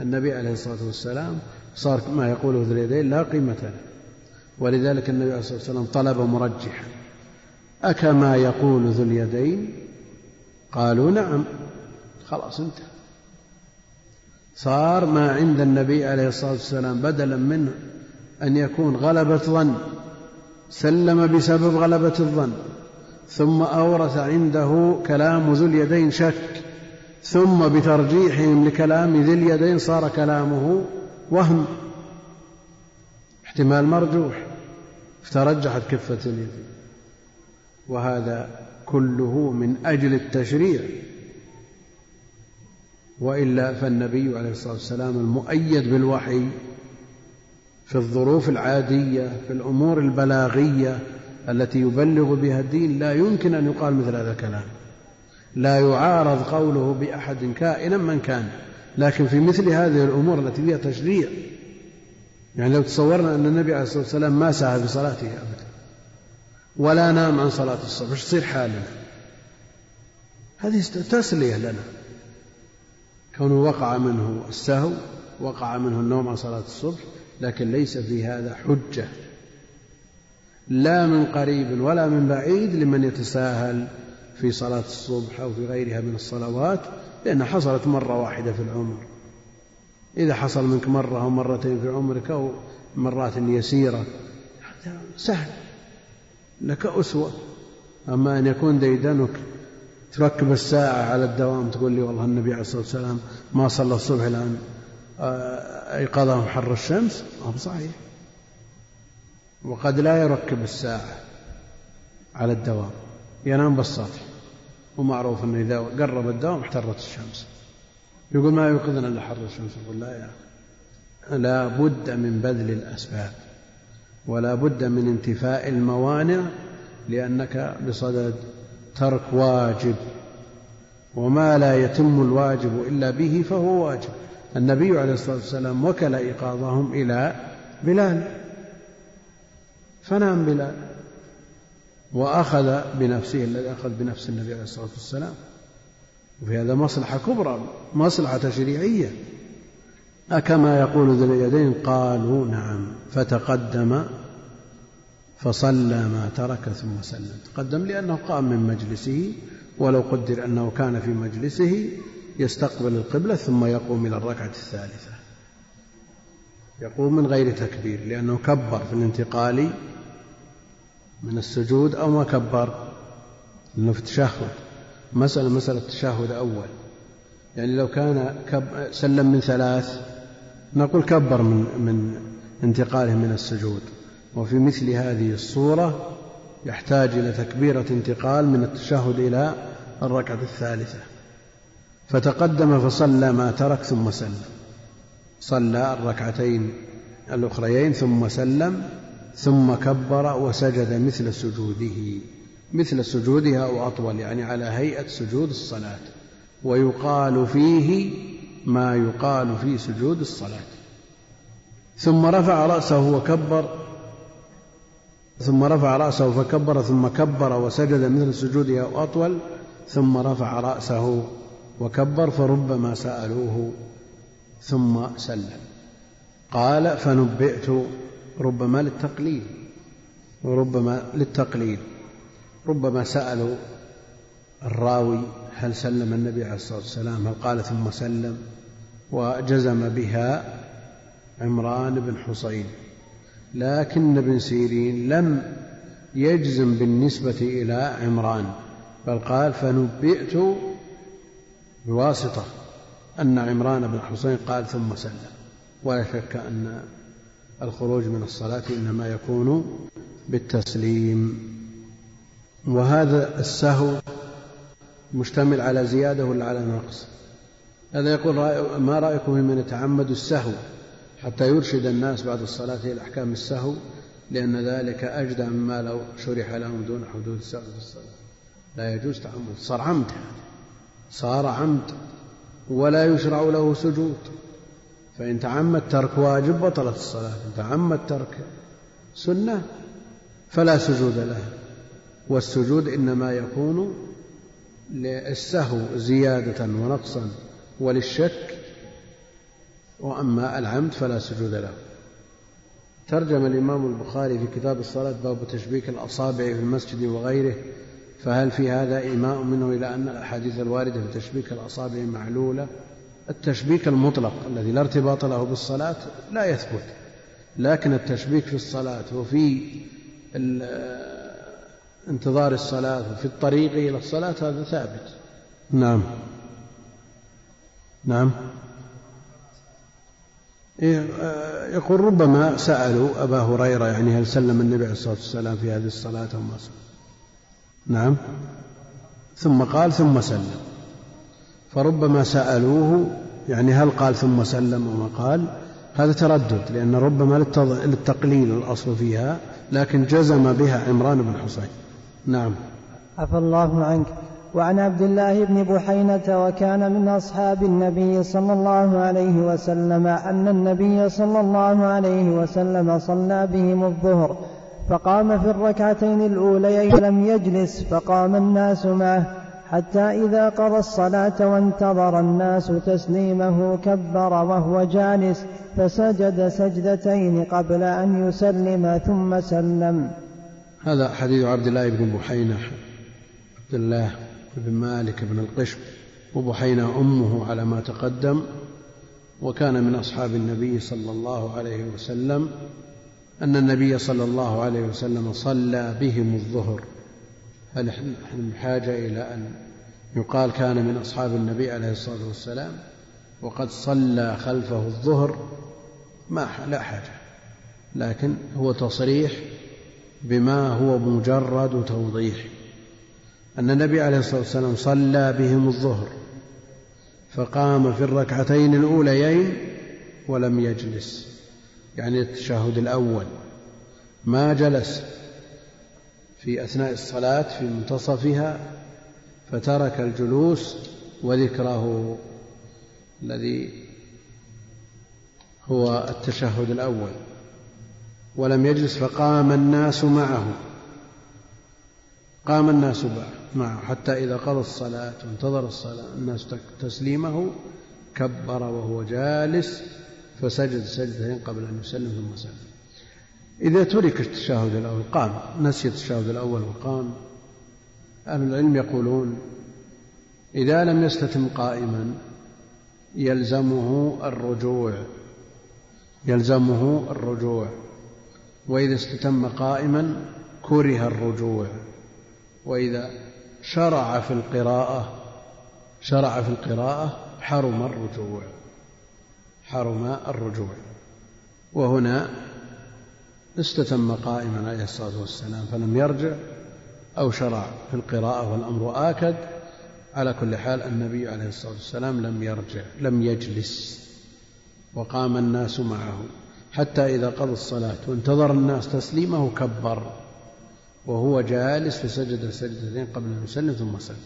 النبي عليه الصلاة والسلام. صار ما يقوله ذو اليدين لا قيمة له. ولذلك النبي عليه الصلاة والسلام طلب مرجحا. أكما يقول ذو اليدين قالوا نعم. خلاص انتهى. صار ما عند النبي عليه الصلاة والسلام بدلا منه أن يكون غلبة ظن سلم بسبب غلبة الظن ثم أورث عنده كلام ذو اليدين شك ثم بترجيحهم لكلام ذي اليدين صار كلامه وهم. احتمال مرجوح فترجحت كفة اليدين وهذا كله من أجل التشريع. وإلا فالنبي عليه الصلاة والسلام المؤيد بالوحي في الظروف العادية في الأمور البلاغية التي يبلغ بها الدين لا يمكن أن يقال مثل هذا الكلام. لا يعارض قوله بأحد كائنا من كان. لكن في مثل هذه الأمور التي فيها تشريع يعني لو تصورنا أن النبي عليه الصلاة والسلام ما سعى في صلاته أبدا ولا نام عن صلاة الصبح إيش تصير حالنا؟ هذه تسلية لنا. كونه وقع منه السهو وقع منه النوم عن صلاة الصبح لكن ليس في هذا حجة. لا من قريب ولا من بعيد لمن يتساهل في صلاة الصبح أو في غيرها من الصلوات لأنها حصلت مرة واحدة في العمر. إذا حصل منك مرة أو مرتين في عمرك أو مرات يسيرة سهل. لك أسوة. أما أن يكون ديدنك تركب الساعة على الدوام تقول لي والله النبي عليه الصلاة والسلام ما صلى الصبح الآن آه، أيقظهم حر الشمس. ما صحيح. وقد لا يركب الساعة على الدوام ينام بالسطح ومعروف أنه إذا قرب الدوام احترت الشمس. يقول ما يوقظنا إلا حر الشمس. يقول لا يا أخي. لا بد من بذل الأسباب ولا بد من انتفاء الموانع لأنك بصدد ترك واجب وما لا يتم الواجب إلا به فهو واجب. النبي عليه الصلاة والسلام وكل إيقاظهم إلى بلال. فنام بلال وأخذ بنفسه الذي أخذ بنفس النبي عليه الصلاة والسلام. وفي هذا مصلحة كبرى مصلحة تشريعية أكما يقول ذو اليدين قالوا نعم فتقدم فصلى ما ترك ثم سلم. تقدم لأنه قام من مجلسه ولو قدر أنه كان في مجلسه يستقبل القبلة ثم يقوم إلى الركعة الثالثة. يقوم من غير تكبير لأنه كبر في الانتقال من السجود أو ما كبر لأنه في التشهد. مسألة مسألة التشهد أول. يعني لو كان كب سلم من ثلاث نقول كبر من من انتقاله من السجود. وفي مثل هذه الصورة يحتاج إلى تكبيرة انتقال من التشهد إلى الركعة الثالثة. فتقدم فصلى ما ترك ثم سلم. صلى الركعتين الأخريين ثم سلم ثم كبر وسجد مثل سجوده. مثل سجودها أو أطول يعني على هيئة سجود الصلاة. ويقال فيه ما يقال في سجود الصلاة. ثم رفع رأسه وكبر ثم رفع رأسه فكبر ثم كبر وسجد مثل سجوده أو أطول ثم رفع رأسه وكبر فربما سألوه ثم سلم. قال فنبئت ربما للتقليل وربما للتقليل ربما سألوا الراوي هل سلم النبي عليه الصلاة والسلام هل قال ثم سلم وجزم بها عمران بن حصين. لكن ابن سيرين لم يجزم بالنسبة إلى عمران بل قال فنبئت بواسطة أن عمران بن حصين قال ثم سلم. ولا شك أن الخروج من الصلاة إنما يكون بالتسليم. وهذا السهو مشتمل على زيادة ولا على نقص؟ هذا يقول ما رأيكم من يتعمد السهو؟ حتى يرشد الناس بعد الصلاة إلى أحكام السهو لأن ذلك أجدى مما لو شرح لهم دون حدود السهو في الصلاة. لا يجوز تعمد صار عمد صار عمد. ولا يشرع له سجود. فإن تعمد ترك واجب بطلت الصلاة. إن تعمد ترك سنة فلا سجود له والسجود إنما يكون للسهو زيادة ونقصا. وللشك وأما العمد فلا سجود له. ترجم الإمام البخاري في كتاب الصلاة باب تشبيك الأصابع في المسجد وغيره فهل في هذا إيماء منه إلى أن الأحاديث الواردة في تشبيك الأصابع معلولة؟ التشبيك المطلق الذي لا ارتباط له بالصلاة لا يثبت لكن التشبيك في الصلاة وفي انتظار الصلاة وفي الطريق إلى الصلاة هذا ثابت. نعم. نعم. يقول ربما سألوا أبا هريرة يعني هل سلم النبي عليه الصلاة والسلام في هذه الصلاة أو ما سلم؟ نعم. ثم قال ثم سلم. فربما سألوه يعني هل قال ثم سلم وما قال؟ هذا تردد لأن ربما للتقليل الأصل فيها لكن جزم بها عمران بن حصين. نعم. عفى الله عنك. وعن عبد الله بن بحينة وكان من أصحاب النبي صلى الله عليه وسلم أن النبي صلى الله عليه وسلم صلى بهم الظهر فقام في الركعتين الأوليين لم يجلس فقام الناس معه حتى إذا قضى الصلاة وانتظر الناس تسليمه كبر وهو جالس فسجد سجدتين قبل أن يسلم ثم سلم. هذا حديث عبد الله بن بحينة. عبد الله بن مالك بن القشم وبحينة أمه على ما تقدم وكان من أصحاب النبي صلى الله عليه وسلم أن النبي صلى الله عليه وسلم صلى بهم الظهر. هل نحن بحاجة إلى أن يقال كان من أصحاب النبي عليه الصلاة والسلام؟ وقد صلى خلفه الظهر ما لا حاجة. لكن هو تصريح بما هو مجرد توضيح. أن النبي عليه الصلاة والسلام صلى بهم الظهر فقام في الركعتين الأوليين ولم يجلس. يعني التشهد الأول. ما جلس في أثناء الصلاة في منتصفها فترك الجلوس وذكره الذي هو التشهد الأول. ولم يجلس فقام الناس معه. قام الناس معه. حتى إذا قضى الصلاة وانتظر الصلاة الناس تسليمه كبر وهو جالس فسجد سجدتين قبل أن يسلم ثم سلم. إذا ترك التشهد الأول قام نسي التشهد الأول وقام. أهل العلم يقولون إذا لم يستتم قائما يلزمه الرجوع يلزمه الرجوع. وإذا استتم قائما كره الرجوع. وإذا شرع في القراءة شرع في القراءة حرم الرجوع حرم الرجوع. وهنا استتم قائما عليه الصلاة والسلام فلم يرجع أو شرع في القراءة والأمر آكد. على كل حال النبي عليه الصلاة والسلام لم يرجع لم يجلس وقام الناس معه. حتى إذا قضى الصلاة وانتظر الناس تسليمه كبر. وهو جالس فسجد سجدتين قبل أن يسلم ثم سلم.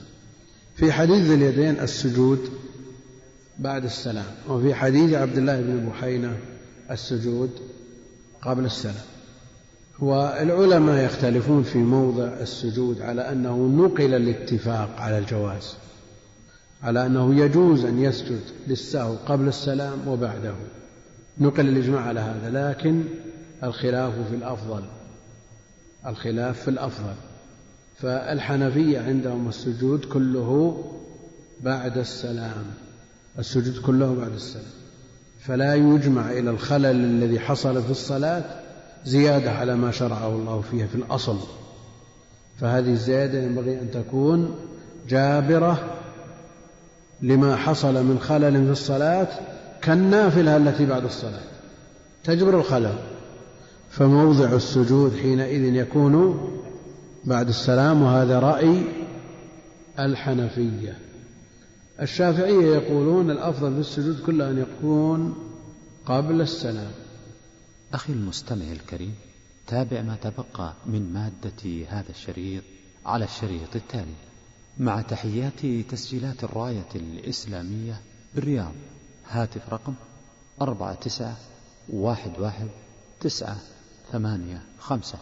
في حديث ذي اليدين السجود بعد السلام وفي حديث عبد الله بن بحينة السجود قبل السلام. والعلماء يختلفون في موضع السجود على أنه نقل الاتفاق على الجواز على أنه يجوز أن يسجد للسهو قبل السلام وبعده. نقل الإجماع على هذا لكن الخلاف في الأفضل. الخلاف في الأفضل. فالحنفية عندهم السجود كله بعد السلام السجود كله بعد السلام. فلا يجمع إلى الخلل الذي حصل في الصلاة زيادة على ما شرعه الله فيها في الأصل. فهذه الزيادة ينبغي أن تكون جابرة لما حصل من خلل في الصلاة كالنافلة التي بعد الصلاة. تجبر الخلل. فموضع السجود حينئذ يكون بعد السلام وهذا رأي الحنفية. الشافعية يقولون الأفضل في السجود كله أن يكون قبل السلام. أخي المستمع الكريم تابع ما تبقى من مادة هذا الشريط على الشريط التالي. مع تحيات تسجيلات الراية الإسلامية بالرياض هاتف رقم أربعة تسعة واحد واحد تسعة ثمانية خمسة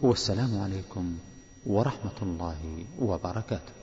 والسلام عليكم ورحمة الله وبركاته.